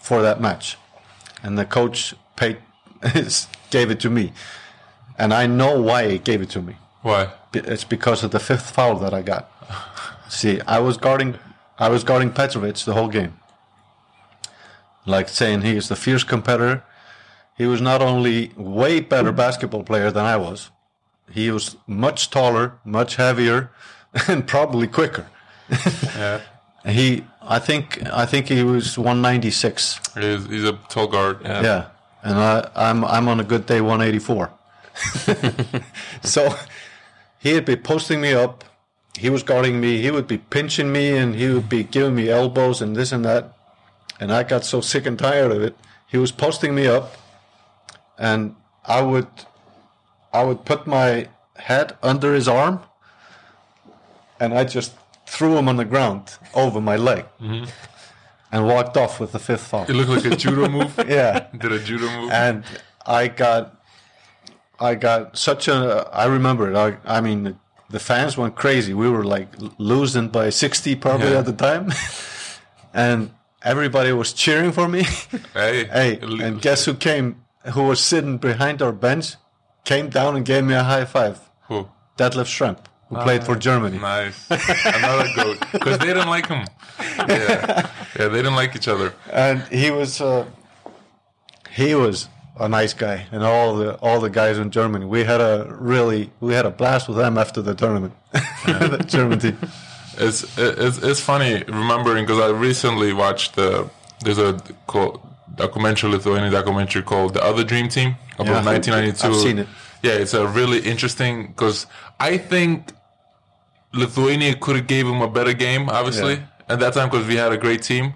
C: for that match, and the coach paid gave it to me, and I know why he gave it to me.
A: Why?
C: It's because of the fifth foul that I got. See, I was guarding, I was guarding Petrovic the whole game. Like saying he is the fierce competitor. He was not only way better basketball player than I was, he was much taller, much heavier, and probably quicker.
A: Yeah,
C: He, I think, I think he was 196.
A: he's, he's a tall guard. Yeah.
C: Yeah, and I, I'm I'm on a good day 184. so he'd be posting me up. He was guarding me. He would be pinching me, and he would be giving me elbows and this and that. And I got so sick and tired of it. He was posting me up, and I would I would put my head under his arm, and I just threw him on the ground over my leg, mm-hmm. and walked off with the fifth foul.
A: It looked like a judo move.
C: Yeah
A: Did a judo move.
C: and I got, I got such a. I remember it. I, I mean, the fans went crazy. We were like losing by sixty probably
A: Yeah.
C: at the time, and everybody was cheering for me.
A: hey,
C: hey, and guess who came? Who was sitting behind our bench? Came down and gave me a high five.
A: Who?
C: Detlef Schrempf, who played for Germany.
A: Nice. Another goat. Because they didn't like him. Yeah. Yeah, they didn't like each other.
C: and he was uh, he was a nice guy and all the all the guys in Germany we had a really we had a blast with them after the tournament the German team
A: It's it's, it's funny remembering because I recently watched the there's a documentary Lithuanian documentary called The Other Dream Team about
C: Yeah.
A: 1992.
C: I've seen it.
A: Yeah, it's a really interesting because I think Lithuania could have gave him a better game, obviously
C: Yeah.
A: at that time because we had a great team.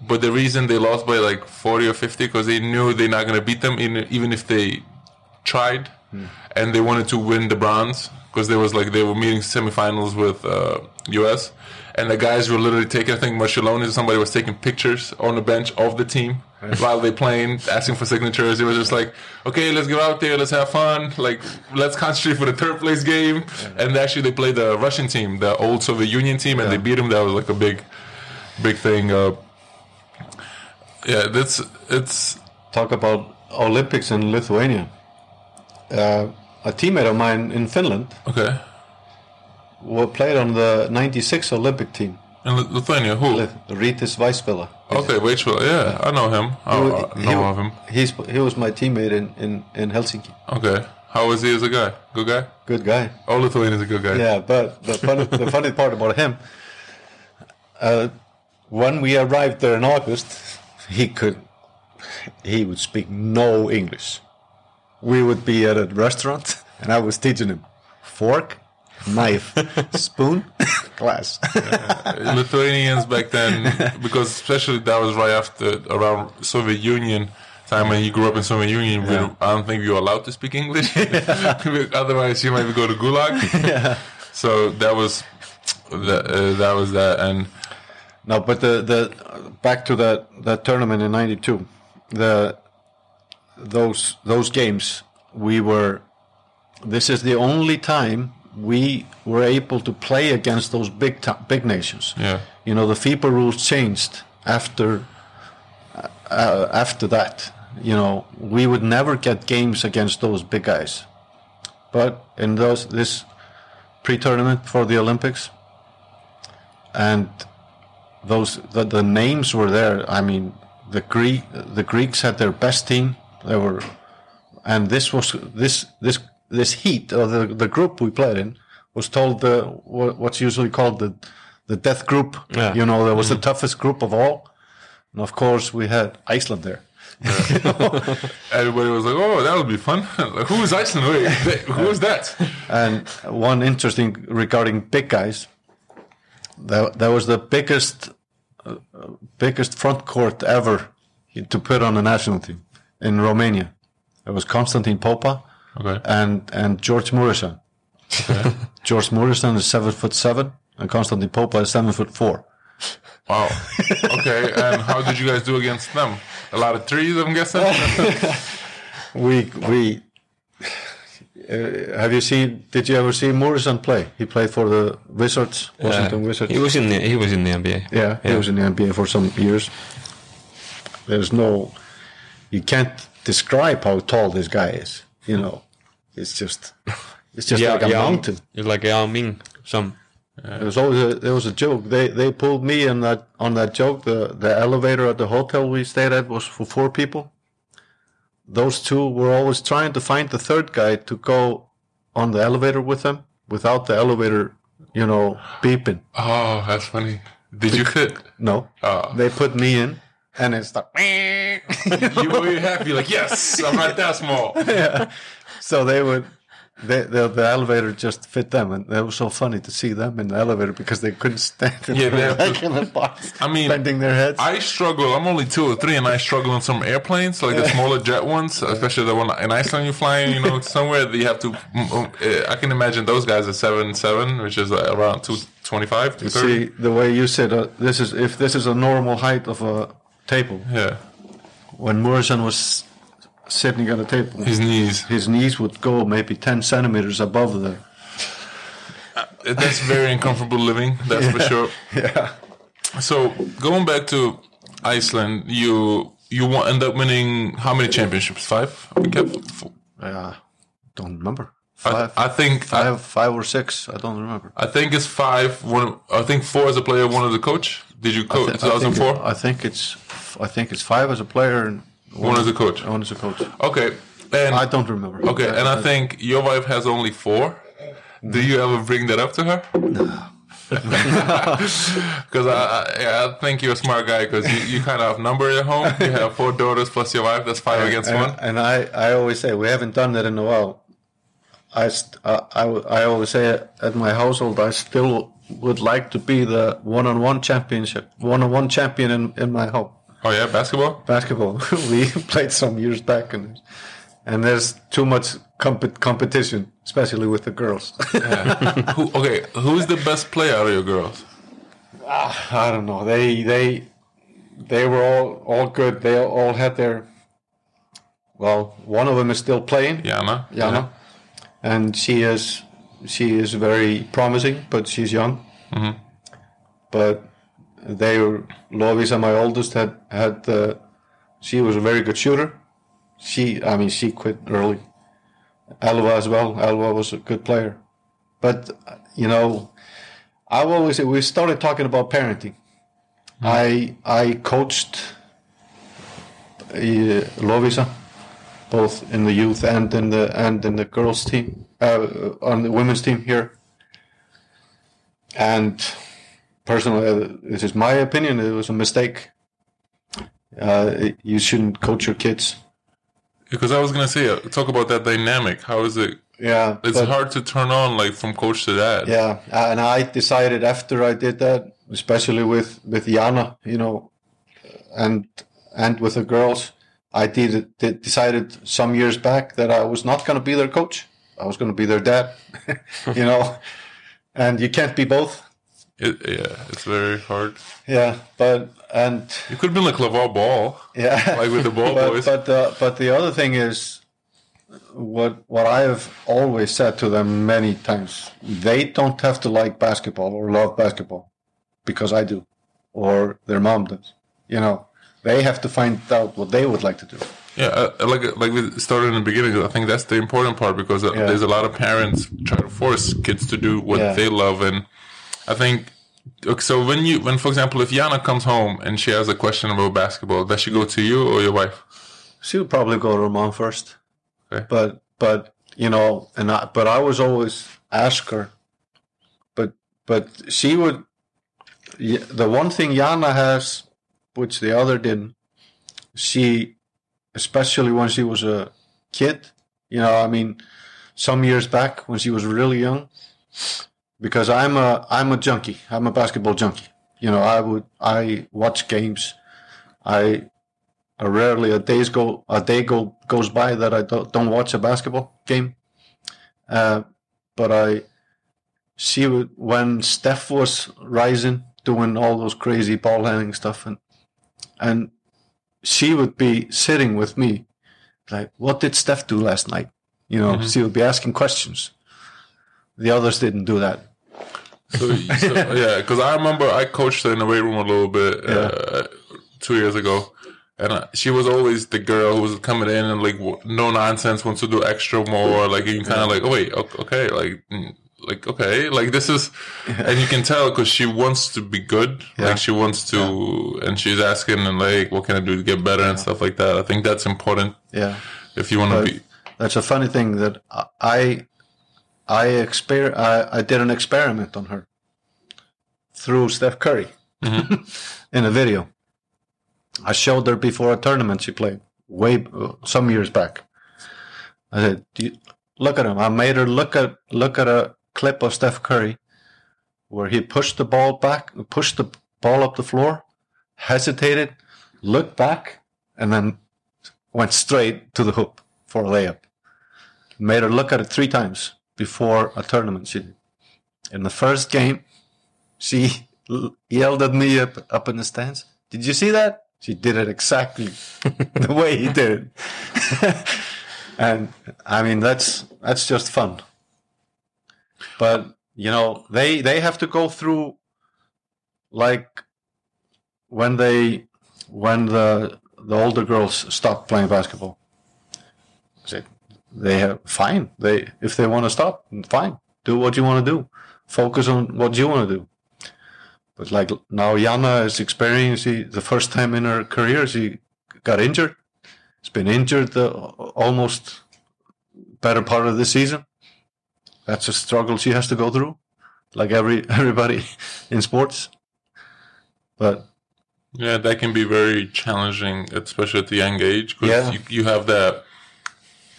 A: But the reason they lost by like 40 or 50 because they knew they're not going to beat them even even if they tried,
C: Hmm.
A: and they wanted to win the bronze because there was like they were meeting semifinals with uh, U.S. and the guys were literally taking. I think Marčiulionis or somebody was taking pictures on the bench of the team while they playing, asking for signatures. It was just like, okay, let's go out there, let's have fun, like let's concentrate for the third place game. And actually, they played the Russian team, the old Soviet Union team, and they beat them. That was like a big, big thing. Uh, yeah, that's it's
C: talk about Olympics in Lithuania uh, a teammate of mine in Finland
A: okay.
C: wa- played on the 96 Olympic team
A: In Lithuania, who?
C: Rytis Vaišvila
A: Okay, Vaišvila. Yeah, I know him. I, I
C: he,
A: know of him.
C: he's, he was my teammate in, in, in Helsinki
A: Okay. How is he as a guy? Good guy?
C: good guy
A: All Lithuanians a good guy.
C: Yeah, but the funny, the funny part about him, uh, when we arrived there in August, he could, he would speak no English. We would be at a restaurant, and I was teaching him fork, knife, spoon, glass.
A: Lithuanians back then, because especially that was right after around Soviet Union time when you grew up in Soviet Union. we- I don't think you were allowed to speak English. Otherwise, you might go to Gulag. So that was that. Uh, that was that, and
C: No, but the the back to that that tournament in '92, the those those games we were. This is the only time we were able to play against those big big nations.
A: yeah,
C: You know, the FIBA rules changed after uh, after that. You know, we would never get games against those big guys. But in those this pre-tournament for the Olympics, and those the, the names were there. I mean, the Greek the Greeks had their best team. They were, and this was this this this heat or the the group we played in was told the what's usually called the the death group.
B: Yeah.
C: You know, that was the mm-hmm. toughest group of all. And of course, we had Iceland there.
A: Everybody was like, "Oh, that'll be fun." like, who is Iceland? Wait, who is that?
C: And one interesting regarding big guys, that, that was the biggest, uh, biggest front court ever to put on a national team in Romania. It was Constantin Popa
A: Okay.
C: and and George Muresan. George Muresan is seven foot seven, and Constantin Popa is seven foot four.
A: Wow. Okay. and how did you guys do against them? A lot of threes, I'm guessing.
C: We we uh, have you seen? Did you ever see Muresan play? He played for the Wizards, Washington
B: Uh,
C: Wizards.
B: He was in the he was in the NBA.
C: Yeah, he was in the NBA for some years. There's no, you can't describe how tall this guy is. You know, it's just, it's just like a mountain.
B: You're like Yao Ming. Some
C: There was always a, there was a joke. They they pulled me in that on that joke. The the elevator at the hotel we stayed at was for four people. Those two were always trying to find the third guy to go on the elevator with them without the elevator, you know, beeping.
A: oh, that's funny. Did you fit?
C: No,
A: Oh.
C: they put me in, and it's like.
A: you were happy, like, yes, I'm not that small.
C: yeah So they would, they, the, the elevator just fit them, and it was so funny to see them in the elevator because they couldn't stand it.
A: Yeah, they have
C: like in the box,
A: I mean,
C: bending their heads.
A: I struggle. I'm only two or three, and I struggle on some airplanes, like the smaller jet ones, especially the one in Iceland you're flying. You know, somewhere that you have to. uh, I can imagine those guys are seven seven, which is uh, around two twenty five,
C: see the way you said uh, this is if this is a normal height of a table.
A: Yeah,
C: When Muresan was sitting on a table,
A: his knees.
C: his knees would go maybe ten centimeters above the.
A: That's very uncomfortable living. That's for sure.
C: Yeah.
A: So going back to Iceland, you you won, end up winning how many championships? Five. I think. F-
C: Uh, don't remember.
A: I,
C: Five,
A: I think I,
C: five, five or six. I don't remember.
A: I think it's five. One. I think four as a player, one as a coach. Did you coach 2004?
C: I think it's I think it's five as a player and
A: One as a coach.
C: One as a coach.
A: Okay. And
C: I don't remember.
A: okay, and I think your wife has only four. Do you ever bring that up to her? No. Because I, I, yeah, I think you're a smart guy because you, you kind of outnumber at home. You have four daughters plus your wife. That's five against
C: and,
A: one.
C: and I, I always say we haven't done that in a while. I, st- I, I always say at my household I still would like to be the one-on-one championship, one-on-one champion in, in my home.
A: Oh yeah, basketball.
C: Basketball we played some years back, and and there's too much comp- competition, especially with the girls.
A: Who, okay, who is the best player out of your girls?
C: Ah, I don't know. They they they were all all good. They all had their. Well, one of them is still playing.
A: Jana.
C: Jana, and she is she is very promising, but she's young. Mm-hmm. But they were Lovisa, my oldest, had had uh, she was a very good shooter. She, I mean, she quit early. Alva as well. Alva was a good player, but you know, I've always we started talking about parenting. I I coached uh, Lovisa both in the youth and in the and in the girls team uh, on the women's team here. And personally, uh, this is my opinion. It was a mistake. Uh, you shouldn't coach your kids.
A: Because I was gonna say, uh, talk about that dynamic. How is it?
C: Yeah,
A: It's
C: but-
A: hard to turn on like from coach to dad.
C: Yeah, and I decided after I did that, especially with with Jana, you know, and and with the girls, I did, did decided some years back that I was not going to be their coach. I was going to be their dad, you know, and you can't be both.
A: It, yeah, it's very hard.
C: Yeah, but and
A: You could have been like LeVar Ball,
C: yeah,
A: like with the ball
C: but
A: boys.
C: but uh, but the other thing is what what I have always said to them many times. They don't have to like basketball or love basketball because I do, or their mom does. You know, they have to find out what they would like to do.
A: Yeah, uh, like like we started in the beginning. I think that's the important part because uh,
C: Yeah.
A: there's a lot of parents try to force kids to do what
C: Yeah.
A: they love, and I think. So when you, when for example, if Jana comes home and she has a question about basketball, does she go to you or your wife?
C: She would probably go to her mom first,
A: Okay.
C: but but you know, and I, but I was always ask her, but but she would. The one thing Jana has, which the other didn't, she especially when she was a kid. You know, I mean, some years back when she was really young, because I'm a I'm a junkie. I'm a basketball junkie. You know, I would I watch games. I, I rarely a days go a day go goes by that I don't, don't watch a basketball game. Uh, but I see when Steph was rising, doing all those crazy ball handling stuff, and and she would be sitting with me, like, "What did Steph do last night?" You know, she would be asking questions. The others didn't do that.
A: So, so yeah, because I remember I coached her in the weight room a little bit uh, two years ago, and uh, she was always the girl who was coming in and like no nonsense, wants to do extra more. Like you kind of like, oh wait, okay, like. mm, Like okay, like this is, and you can tell because she wants to be good.
C: Yeah.
A: Like she wants to, and she's asking and like, what can I do to get better and stuff like that. I think that's important
C: Yeah.
A: if you want to be.
C: that's a funny thing that I I exper I, I did an experiment on her through Steph Curry mm-hmm. in a video. I showed her before a tournament she played way some years back. I said, Do you, "Look at him." I made her look at look at a clip of Steph Curry where he pushed the ball back, pushed the ball up the floor, hesitated, looked back, and then went straight to the hoop for a layup. Made her look at it three times before a tournament. She. In the first game, she yelled at me up, up in the stands. Did you see that? She did it exactly the way he did it. and I mean, that's, that's just fun. But, you know, they, they have to go through like when they, when the, the older girls stop playing basketball. Say, they have fine. They if they want to stop, fine. Do what you want to do. Focus on what you want to do. But like now, Jana is experiencing the first time in her career she got injured. She's been injured the, almost better part of the season. That's a struggle she has to go through, like every everybody in sports. But
A: Yeah, that can be very challenging, especially at the young age, because
C: Yeah.
A: you, you have that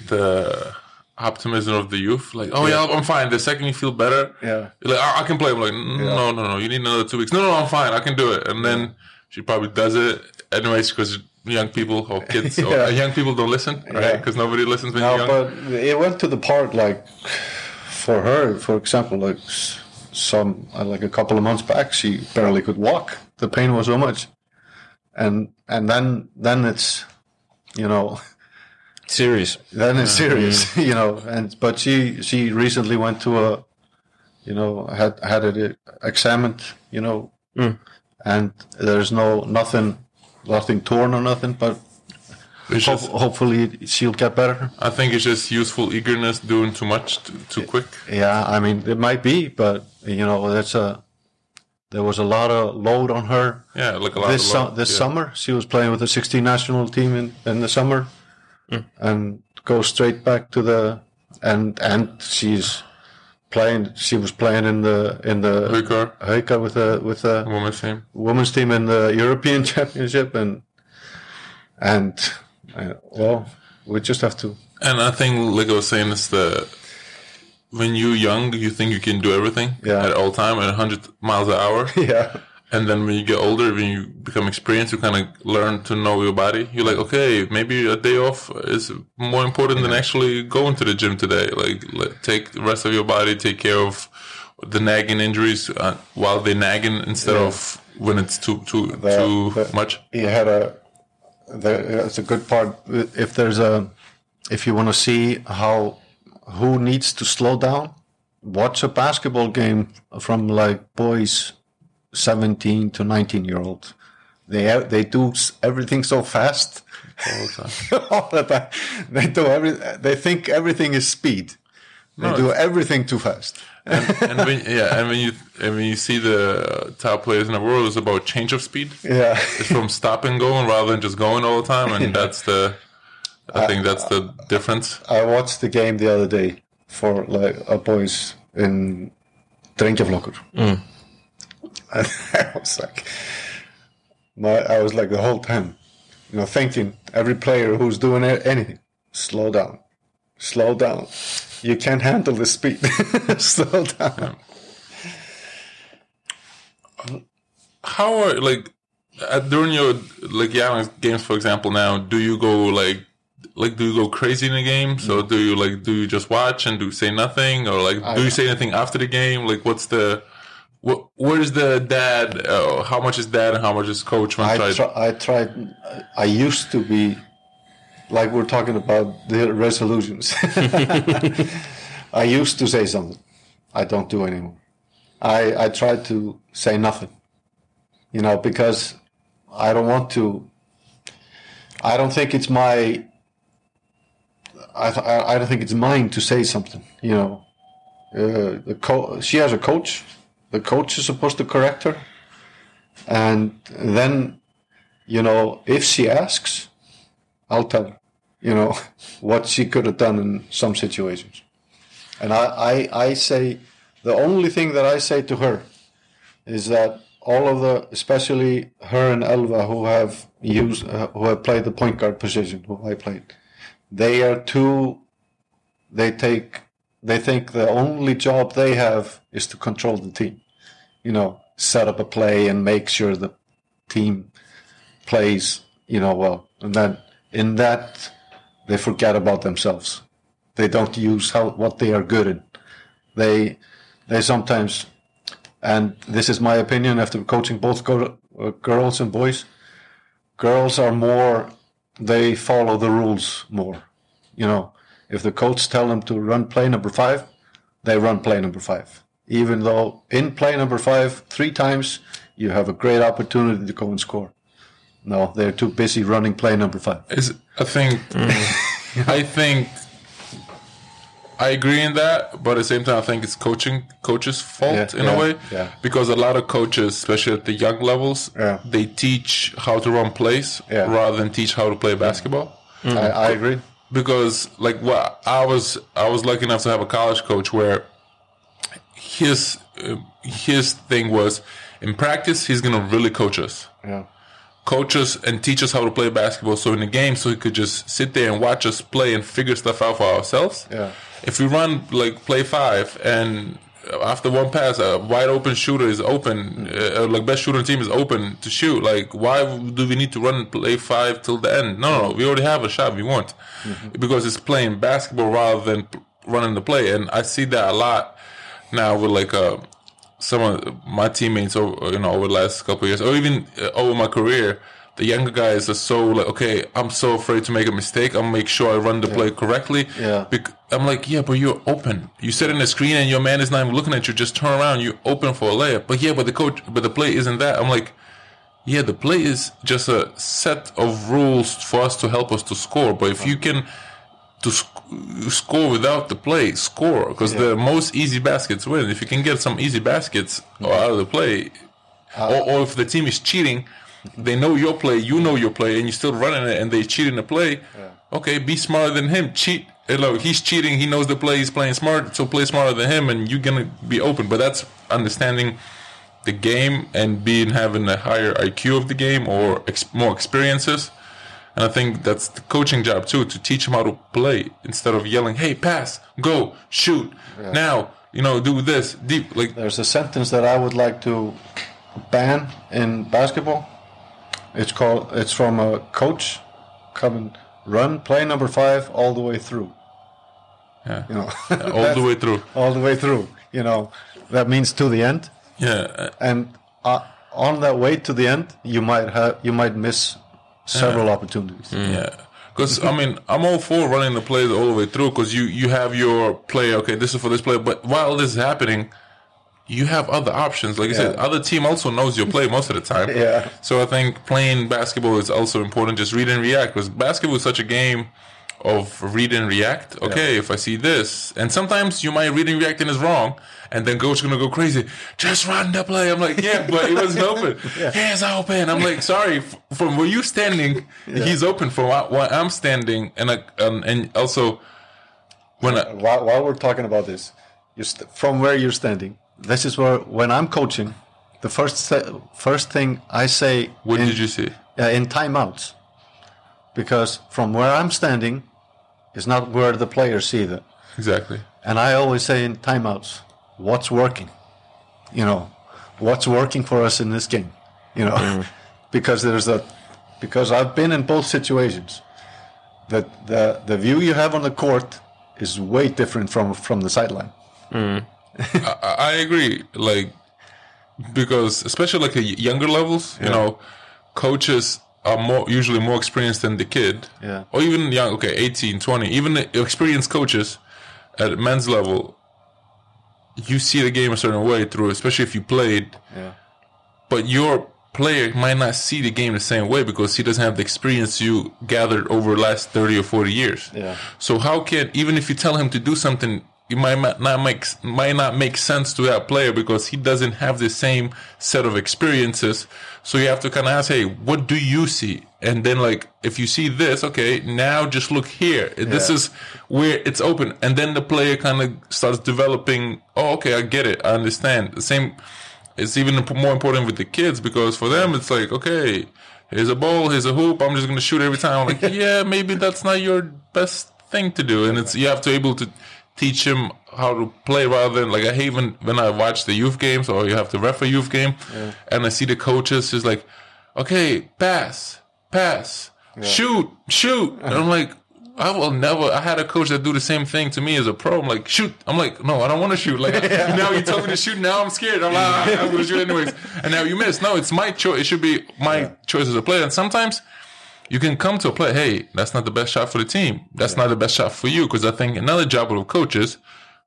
A: the optimism of the youth. Like, oh yeah, I'm fine. The second you feel better,
C: yeah,
A: like, "Oh, I can play. I'm like, no, no, no. You need another two weeks. No, no, I'm fine. I can do it. And then she probably does it anyways because young people or kids or young people don't listen, right?
C: Yeah.
A: Because nobody listens when
C: No,
A: you're young.
C: but it went to the part like for her, for example, like some uh, like a couple of months back, she barely could walk. The pain was so much, and and then then it's you know
B: Serious.
C: then it's serious, mm-hmm. you know. And but she she recently went to a you know had had it examined, you know, mm. and there's no nothing nothing torn or nothing, but. Ho-
A: just,
C: hopefully she'll get better.
A: I think it's just youthful eagerness doing too much too, too quick.
C: Yeah, I mean it might be, but you know that's a there was a lot of load on her
A: Yeah, like a lot
C: this
A: of
C: su- this
A: yeah.
C: summer. She was playing with the 16 national team in, in the summer, and go straight back to the and and she's playing. She was playing in the in the
A: Haukar,
C: Haukar with the with the
A: women's team.
C: women's team in the European Championship, and and uh, well, we just have to.
A: And I think, like I was saying, it's the when you're young, you think you can do everything
C: Yeah.
A: at all time at 100 miles an hour.
C: Yeah,
A: And then when you get older, when you become experienced, you kind of learn to know your body. You're like, okay, maybe a day off is more important than actually going to the gym today. Like, take the rest of your body, take care of the nagging injuries uh, while they're nagging instead of when it's too too
C: The-
A: too
C: the-
A: much.
C: he had a the, it's a good part if there's a if you want to see how who needs to slow down watch a basketball game from like boys 17 to 19 year old they they do everything so fast
A: All the time.
C: all the time they do every they think everything is speed they
A: No,
C: do everything too fast
A: and when, yeah, and when you and when you see the top players in the world, it's about change of speed.
C: yeah
A: It's from stop and going rather than just going all the time, and that's the. I think that's the difference.
C: I watched the game the other day for like a boys in Drengjaflokkur. Mm. And I was like, my, I was like the whole time. you know, thinking every player who's doing anything, slow down, slow down. You can't handle the speed. slow down.
A: How are like during your like yeah games for example now do you go like like do you go crazy in the game so do you like do you just watch and do you say nothing or like do you say anything after the game like what's the what where's the dad uh, how much is dad and how much is coach
C: I,
A: tried
C: try, I tried. I used to be like we're talking about the resolutions. I used to say something. I don't do anymore. I I try to say nothing. You know, because I don't want to. I don't think it's my. I I I don't think it's mine to say something. You know, uh, the co- she has a coach. The coach is supposed to correct her, and then, you know, if she asks, I'll tell her. You know what she could have done in some situations, and I I, I say the only thing that I say to her is that all of the, especially her and Elva, who have used, uh, who have played the point guard position, who I played, they are too. They take, they think the only job they have is to control the team. You know, set up a play and make sure the team plays. You know well, and then in that they forget about themselves. They don't use how what they are good in. They they sometimes and this is my opinion after coaching both go, uh, girls and boys. Girls are more, they follow the rules more. You know, if the coach tell them to run play number five, they run play number five. Even though in play number five, three times, you have a great opportunity to go and score. No, they're too busy running play number five.
A: is I think mm-hmm. I think I agree in that, but at the same time, I think it's coaching coaches' fault
C: Yeah,
A: in
C: yeah,
A: a way,
C: yeah.
A: because a lot of coaches, especially at the young levels, they teach how to run plays rather than teach how to play basketball. Mm-hmm.
C: I, I agree.
A: Because like what I was, I was lucky enough to have a college coach where his uh, his thing was in practice he's gonna really coach us
C: Yeah.
A: coach us and teach us how to play basketball. So in the game, so he could just sit there and watch us play and figure stuff out for ourselves.
C: Yeah.
A: If we run like play five and after one pass, a wide open shooter is open, uh, like best shooter on the team is open to shoot. Like, why do we need to run play five till the end? No, no, we already have a shot we want because it's playing basketball rather than running the play. And I see that a lot now with like uh, some of my teammates over you know over the last couple of years or even uh, over my career the younger guys are so like okay i'm so afraid to make a mistake. I'll make sure i run the play correctly.
C: Yeah.
A: Bec- i'm like yeah but you're open. You sit in the screen and your man is not even looking at you. Just turn around. You're open for a layup. But yeah but the coach but the play isn't that. I'm like yeah the play is just a set of rules for us to help us to score. But if you can to sc- score without the play, score because the most easy baskets win. If you can get some easy baskets out of the play, ah. or, or if the team is cheating, they know your play, you know your play, and you're still running it, and they cheat in the play. Okay, be smarter than him. Cheat. Hey, Look, he's cheating. He knows the play. He's playing smart, so play smarter than him, and you're gonna be open. But that's understanding the game and being having a higher IQ of the game or ex- more experiences. And I think that's the coaching job too, to teach them how to play instead of yelling, "Hey, pass, go, shoot, now." You know, do this deep. Like,
C: There's a sentence that I would like to ban in basketball. It's called. It's from a coach. Coming, run play number five all the way through.
A: Yeah.
C: You know,
A: all the way through.
C: all the way through. You know, that means to the end.
A: Yeah,
C: And uh, on that way to the end, you might have you might miss several opportunities. Mm.
A: yeah. Because I mean, I'm all for running the plays all the way through. Because you you have your play. Okay, this is for this player. But while this is happening, you have other options. Like I said, other team also knows your play most of the time.
C: Yeah.
A: So I think playing basketball is also important. Just read and react because basketball is such a game of read and react. Okay, if I see this, and sometimes you might read and react and it's wrong, and then coach gonna go crazy. Just run the play. I'm like, yeah, but it wasn't open. Hands open. I'm like, sorry. From where you standing, he's open. From wh- where I'm standing, and I, um, and also when I,
C: While, while we're talking about this, from where you're standing, this is where when I'm coaching, the first th- first thing I say
A: what
C: in,
A: did you see?
C: uh, in timeouts, because from where I'm standing is not where the players see that.
A: Exactly.
C: And I always say in timeouts, what's working? You know, what's working for us in this game? You know, mm-hmm. because there's a, because I've been in both situations. That the the view you have on the court is way different from from the sideline. Mm-hmm.
A: I, I agree. Like because especially like the younger levels, you know, coaches are more usually more experienced than the kid.
C: Yeah.
A: Or even young, okay, 18, 20, even experienced coaches at men's level, you see the game a certain way through, especially if you played.
C: Yeah.
A: But your player might not see the game the same way because he doesn't have the experience you gathered over the last 30 or 40 years.
C: Yeah.
A: So how can even if you tell him to do something, it might not make might not make sense to that player because he doesn't have the same set of experiences. So you have to kind of ask, hey, what do you see? And then like if you see this, okay, now just look here. This is where it's open, and then the player kind of starts developing. Oh, okay, I get it. I understand. The same. It's even more important with the kids because for them it's like, okay, here's a ball, here's a hoop. I'm just gonna shoot every time. I'm like, yeah, maybe that's not your best thing to do, and it's you have to able to teach him how to play rather than like I hate when when I watch the youth games or you have to ref a youth game, and I see the coaches just like, okay, pass, pass, shoot, shoot, and I'm like. I will never. I had a coach that do the same thing to me as a pro. I'm like, shoot. I'm like, no, I don't want to shoot. Like now you told me to shoot. Now I'm scared. I'm like, ah, I'm gonna shoot anyways. And now you miss. No, it's my choice. It should be my choice as a player. And sometimes you can come to a play. Hey, that's not the best shot for the team. That's not the best shot for you. Because I think another job of coaches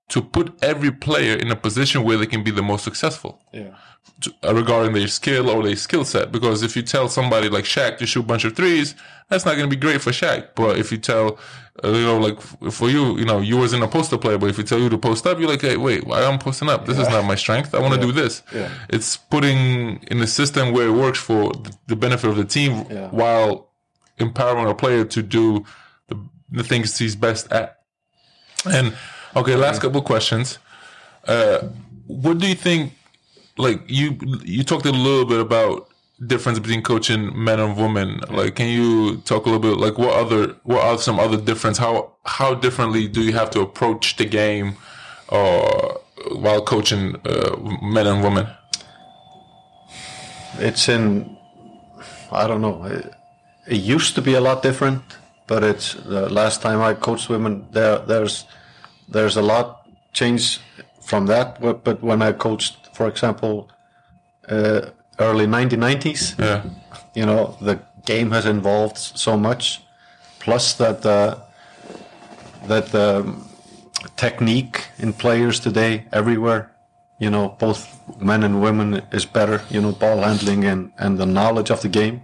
A: to put every player in a position where they can be the most successful
C: Yeah.
A: to- uh, regarding their skill or their skill set. Because if you tell somebody like Shaq to shoot a bunch of threes, that's not going to be great for Shaq. But if you tell, uh, you know, like for you, you know, you wasn't a poster player, but if you tell you to post up, you're like, hey, wait, why am I posting up? This is not my strength. I want to do this.
C: Yeah.
A: It's putting in a system where it works for the benefit of the team
C: Yeah.
A: while empowering a player to do the, the things he's best at. And okay, last couple of questions. Uh, what do you think? Like you, you talked a little bit about difference between coaching men and women. Like, can you talk a little bit? Like, what other, what are some other difference? How how differently do you have to approach the game, or while coaching uh, men and women?
C: It's in, I don't know. It, it used to be a lot different, but it's the last time I coached women. There, there's, there's a lot change from that. But, but when I coached, for example, uh, early 1990s,
A: Yeah,
C: you know, the game has evolved so much. Plus that the that the technique in players today everywhere, you know, both men and women is better. You know, ball handling and and the knowledge of the game.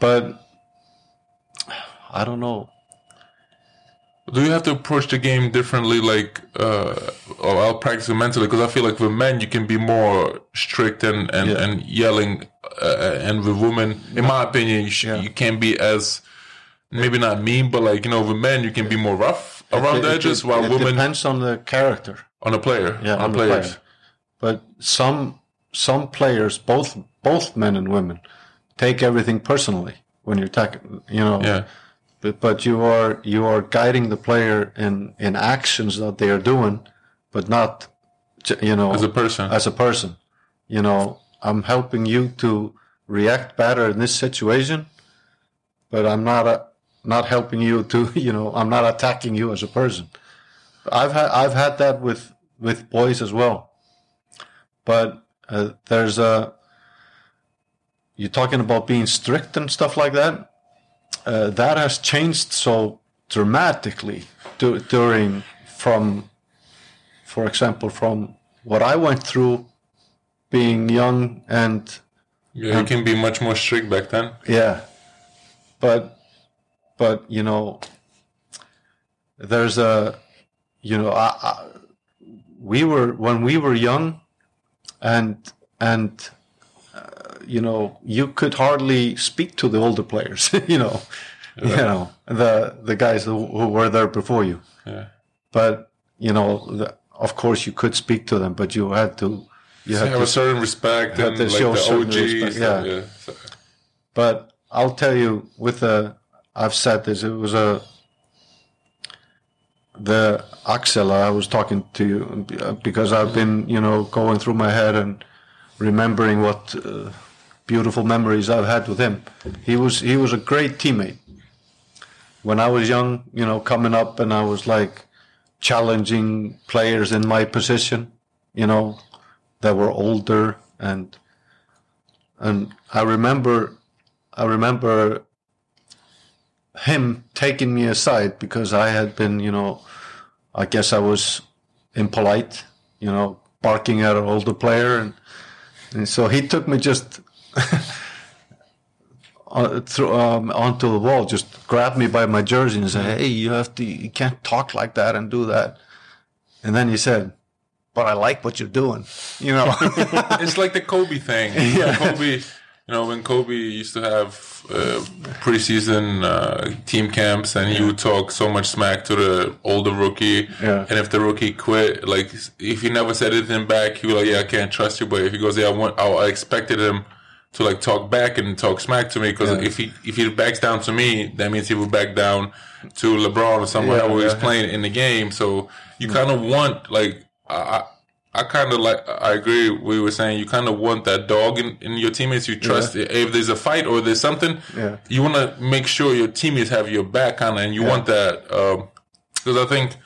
C: But I don't know.
A: Do you have to approach the game differently, like, uh, or I'll practice it mentally? Because I feel like with men you can be more strict and and,
C: Yeah.
A: and yelling, uh, and with women, in my opinion, you sh-
C: Yeah.
A: you can be as maybe not mean, but like you know, with men you can be more rough around
C: It-
A: the edges,
C: it-
A: while
C: it
A: women
C: depends on the character.
A: on a player,
C: Yeah,
A: on,
C: on the
A: players.
C: player. But some some players, both both men and women, take everything personally when you're tackling. You know,
A: Yeah,
C: but but you are you are guiding the player in in actions that they are doing, but not, you know,
A: as a person.
C: as a person. You know, I'm helping you to react better in this situation, but I'm not a, not helping you to, you know, I'm not attacking you as a person. I've had I've had that with with boys as well, but uh, there's a you're talking about being strict and stuff like that. Uh, that has changed so dramatically du- during from, for example, from what I went through being young and
A: yeah, you can be much more strict back then.
C: yeah, but but you know, there's a you know, I, I, we were when we were young, and and you know, you could hardly speak to the older players. you know, you know the the guys who, who were there before you.
A: Yeah.
C: But you know, the, of course, you could speak to them, but you had to. You
A: You
C: had
A: have
C: to
A: a certain respect and like
C: show
A: the OGs.
C: respect,
A: yeah.
C: yeah.
A: So-
C: but I'll tell you with the I've said this. It was a the Axel I was talking to you uh, because I've been you know going through my head and remembering what uh, beautiful memories I've had with him. He was he was a great teammate. When I was young, you know, coming up and I was like challenging players in my position, you know, that were older and and I remember I remember him taking me aside because I had been, you know, I guess I was impolite, you know, barking at an older player, and, and so he took me just uh, through, um, onto the wall, just grabbed me by my jersey and said, "Hey, you have to, you can't talk like that and do that." And then he said, "But I like what you're doing," you know.
A: it's like the Kobe thing.
C: Yeah.
A: Kobe, you know, when Kobe used to have uh, preseason uh, team camps, and he would talk so much smack to the older rookie,
C: Yeah.
A: and if the rookie quit, like if he never said anything back, he was like, "Yeah, I can't trust you." But if he goes, "Yeah, I, want, I, I expected him." To like talk back and talk smack to me because
C: Yeah.
A: if he if he backs down to me, that means he will back down to LeBron or someone
C: Yeah,
A: who he's
C: yeah.
A: playing in the game. So you hmm. kind of want like I, I I kind of like I agree. We were saying you kind of want that dog in, in your teammates. You trust if there's a fight or there's something,
C: Yeah.
A: you want to make sure your teammates have your back, kind of, and you want that uh, because I think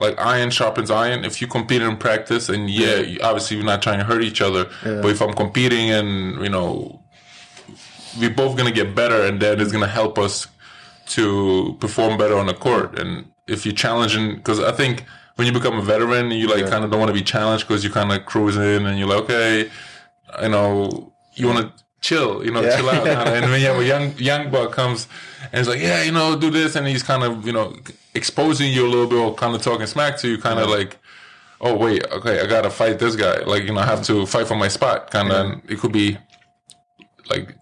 A: like iron sharpens iron. If you compete in practice, and yeah, obviously you're not trying to hurt each other,
C: Yeah.
A: but if I'm competing and you know we're both gonna get better, and that is gonna help us to perform better on the court. And if you're challenging, because I think when you become a veteran, you like kind of don't want to be challenged because you kind of cruising and you're like, okay, you know, you want to chill, you know,
C: Yeah.
A: chill out. And when you have a young young buck comes and he's like, yeah, you know, do this, and he's kind of you know exposing you a little bit or kind of talking smack to you, kind of like. Oh wait, okay, I gotta fight this guy. Like you know, I have to fight for my spot. Kind of, and it could be like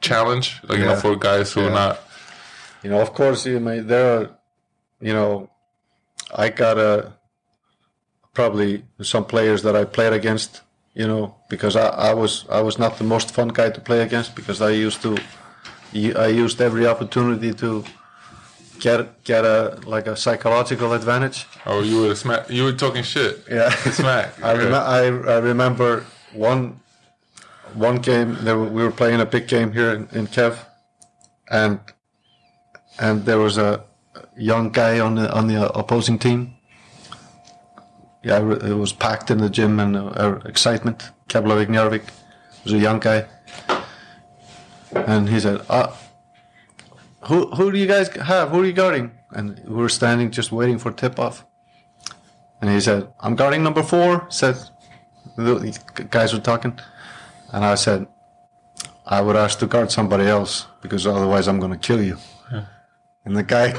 A: challenge, like you know, for guys who are not
C: you know, of course, you may there are, you know, I got a probably some players that I played against, you know, because I, I was I was not the most fun guy to play against because I used to, I used every opportunity to get get a like a psychological advantage.
A: Oh, you were smack. You were talking shit.
C: Yeah.
A: smack.
C: I, rem- I, I remember one one game that we were playing a big game here in, in Kef, and and there was a young guy on the on the opposing team. Yeah, it was packed in the gym and uh, uh, excitement. Keflavik Njarvik was a young guy, and he said, "Ah, who who do you guys have? Who are you guarding?" And we were standing just waiting for tip off. And he said, I'm guarding number four. Said, the guys were talking. And I said, I would ask to guard somebody else because otherwise I'm going to kill you. And the guy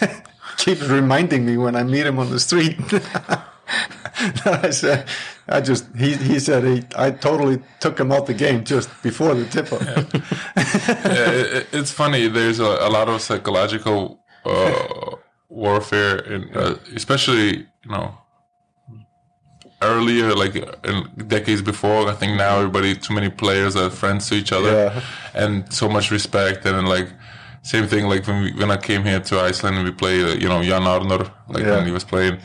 C: keeps reminding me when I meet him on the street. I said, I just, he, he said, he, I totally took him out the game just before the tip off.
A: yeah, it, it- it's funny. There's a, a lot of psychological uh, warfare, in, uh, especially you know earlier, like in decades before. I think now everybody, too many players are friends to each other,
C: Yeah.
A: and so much respect. And like same thing, like when we, when I came here to Iceland and we played, you know, Jón Arnór, like
C: Yeah.
A: when he was playing,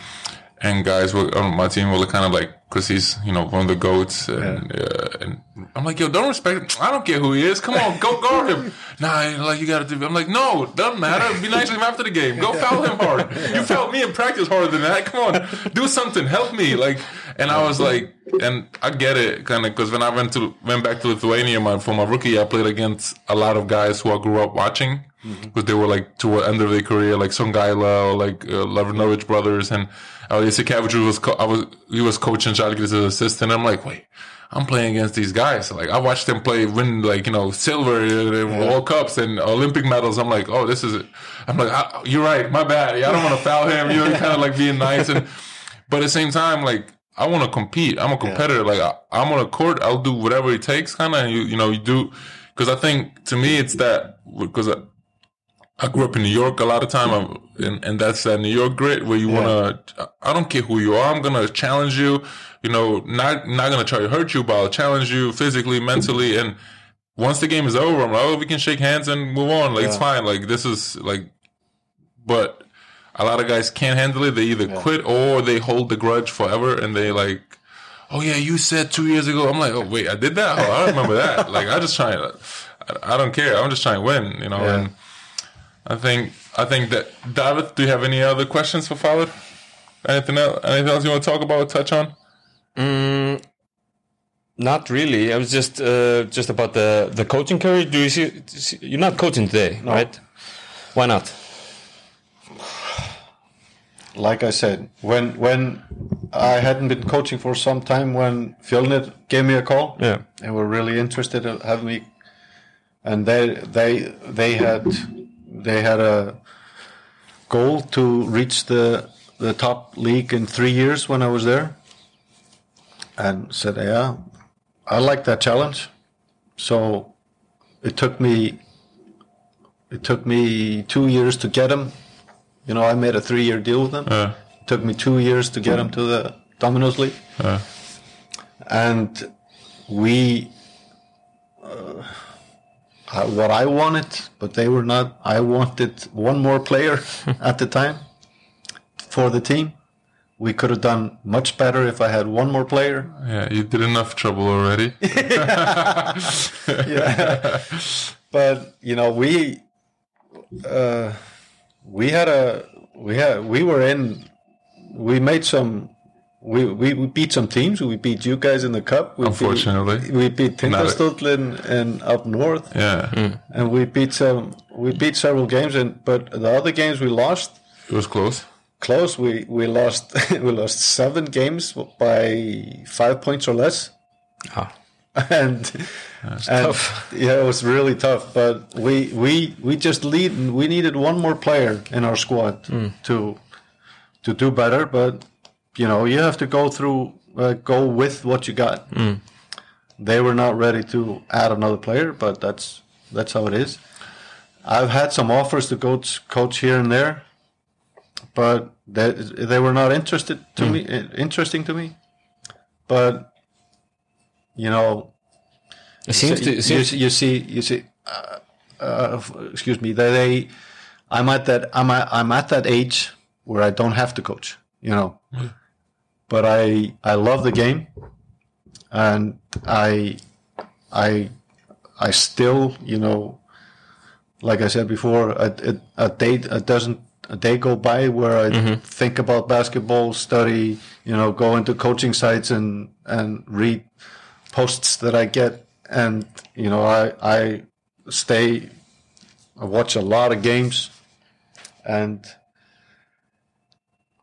A: and guys were on my team were kind of like. Cause he's, you know, one of the goats, and, uh, and I'm like, yo, don't respect him. I don't care who he is. Come on, go guard him. Nah, like you gotta do. I'm like, no, doesn't matter. Be nice to him after the game. Go foul him hard. You fouled me in practice harder than that. Come on, do something. Help me. Like, and I was like, and I get it, kind of, because when I went to went back to Lithuania, my for my rookie, I played against a lot of guys who I grew up watching, because they were like toward the end of their career, like Songaila or like uh, Lavrinovich brothers, and uh, Jasikevičius was co- I was he was coaching Žalgiris as an assistant. I'm like, wait. I'm playing against these guys. Like I watched them play, win like you know silver in World Cups and Olympic medals. I'm like, oh, this is it. I'm like, ah, you're right. My bad. I don't want to foul him. You're kind of like being nice, and but at the same time, like I want to compete. I'm a competitor. Like I, I'm on a court. I'll do whatever it takes. Kind of, you you know, you do because I think to me it's that because. I, I grew up in New York a lot of time, I'm- and, and that's that New York grit where you want to. I don't care who you are. I'm gonna challenge you. You know, not not gonna try to hurt you, but I'll challenge you physically, mentally, and once the game is over, I'm like, oh, we can shake hands and move on. Like it's fine. Like this is like, but a lot of guys can't handle it. They either quit or they hold the grudge forever, and they like, oh yeah, you said two years ago. I'm like, oh wait, I did that. Oh, I remember that. Like I just trying to, I, I don't care. I'm just trying to win. You know.
C: Yeah.
A: And I think I think that David, do you have any other questions for Falur? Anything else? Anything else you want to talk about? Touch on?
B: Mm, not really. I was just uh, just about the the coaching career. Do you see? see- You're not coaching today, right? Why not?
C: like I said, when when I hadn't been coaching for some time, when Fjölnir gave me a call,
B: Yeah.
C: they were really interested in having me, and they they they had they had a goal to reach the the top league in three years when I was there, and said, yeah, I like that challenge, so it took me it took me two years to get him. You know, I made a three-year deal with them.
A: Yeah.
C: It took me two years to get him to the Domino's League,
A: Yeah.
C: and we. Uh, I- what I wanted, but they were not. I wanted one more player at the time for the team. We could have done much better if I had one more player.
A: Yeah, you did enough trouble already.
C: yeah. but you know we uh, we had a we had we were in we made some we, we, we beat some teams we beat you guys in the cup we
A: Unfortunately.
C: beat, we beat
A: Not a-
C: Tindastóll in, in up north
A: Yeah,
C: and we beat some we beat several games and but the other games we lost
A: it was close.
C: close we we lost we lost seven games by five points or less
B: Ah.
C: and and yeah, it was really tough. But we we we just lead. We needed one more player in our squad to to do better. But you know, you have to go through, uh, go with what you got. They were not ready to add another player, but that's that's how it is. I've had some offers to coach coach here and there, but they they were not interested to me interesting to me. But you know,
B: It seems
C: so
B: to.
C: you,
B: It seems,
C: you see, you see. Uh, uh, excuse me. They, they, I'm at that. I'm at, I'm at that age where I don't have to coach. You know, but I I love the game, and I I I still you know, like I said before, a, a, a day a doesn't a day go by where I mm-hmm. think about basketball, study, you know, go into coaching sites and and read posts that I get, and you know, I I stay, I watch a lot of games, and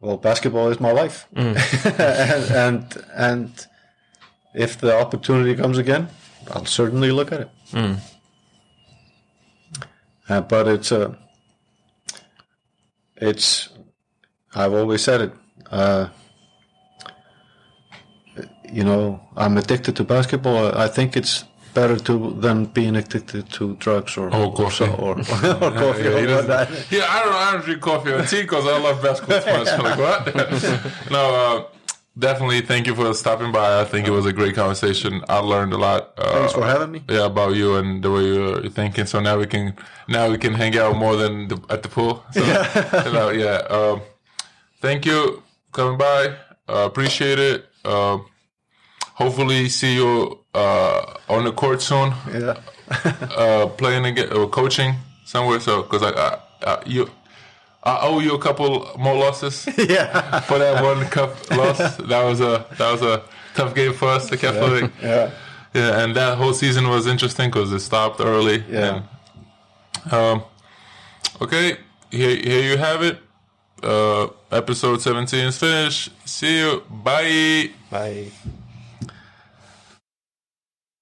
C: well, basketball is my life, and, and and if the opportunity comes again, I'll certainly look at it. Uh, but it's a, it's, I've always said it. Uh, you know, I'm addicted to basketball. I think it's better to than being addicted to drugs or
A: Or coffee.
C: or, or, or coffee.
A: Yeah,
C: or
A: doesn't-
C: that.
A: yeah, I don't. I don't drink coffee or tea because I love basketball much. Like what? no, uh, definitely. Thank you for stopping by. I think it was a great conversation. I learned a lot. Uh,
C: Thanks for having me.
A: yeah, about you and the way you're thinking. So now we can now we can hang out more than the, at the pool. So, you know, yeah. Um, thank you coming by. Uh, appreciate it. Um hopefully, see you uh, on the court soon.
C: Yeah.
A: Uh, playing again or coaching somewhere. So because I, I, I you. I owe you a couple more losses
C: yeah.
A: for that one cup loss. That was a that was a tough game for us, the Catholic.
C: Yeah.
A: Yeah, and that whole season was interesting because it stopped early.
C: Yeah.
A: And, um, okay, here, here you have it. Uh, episode 17 is finished. See you. Bye.
C: Bye.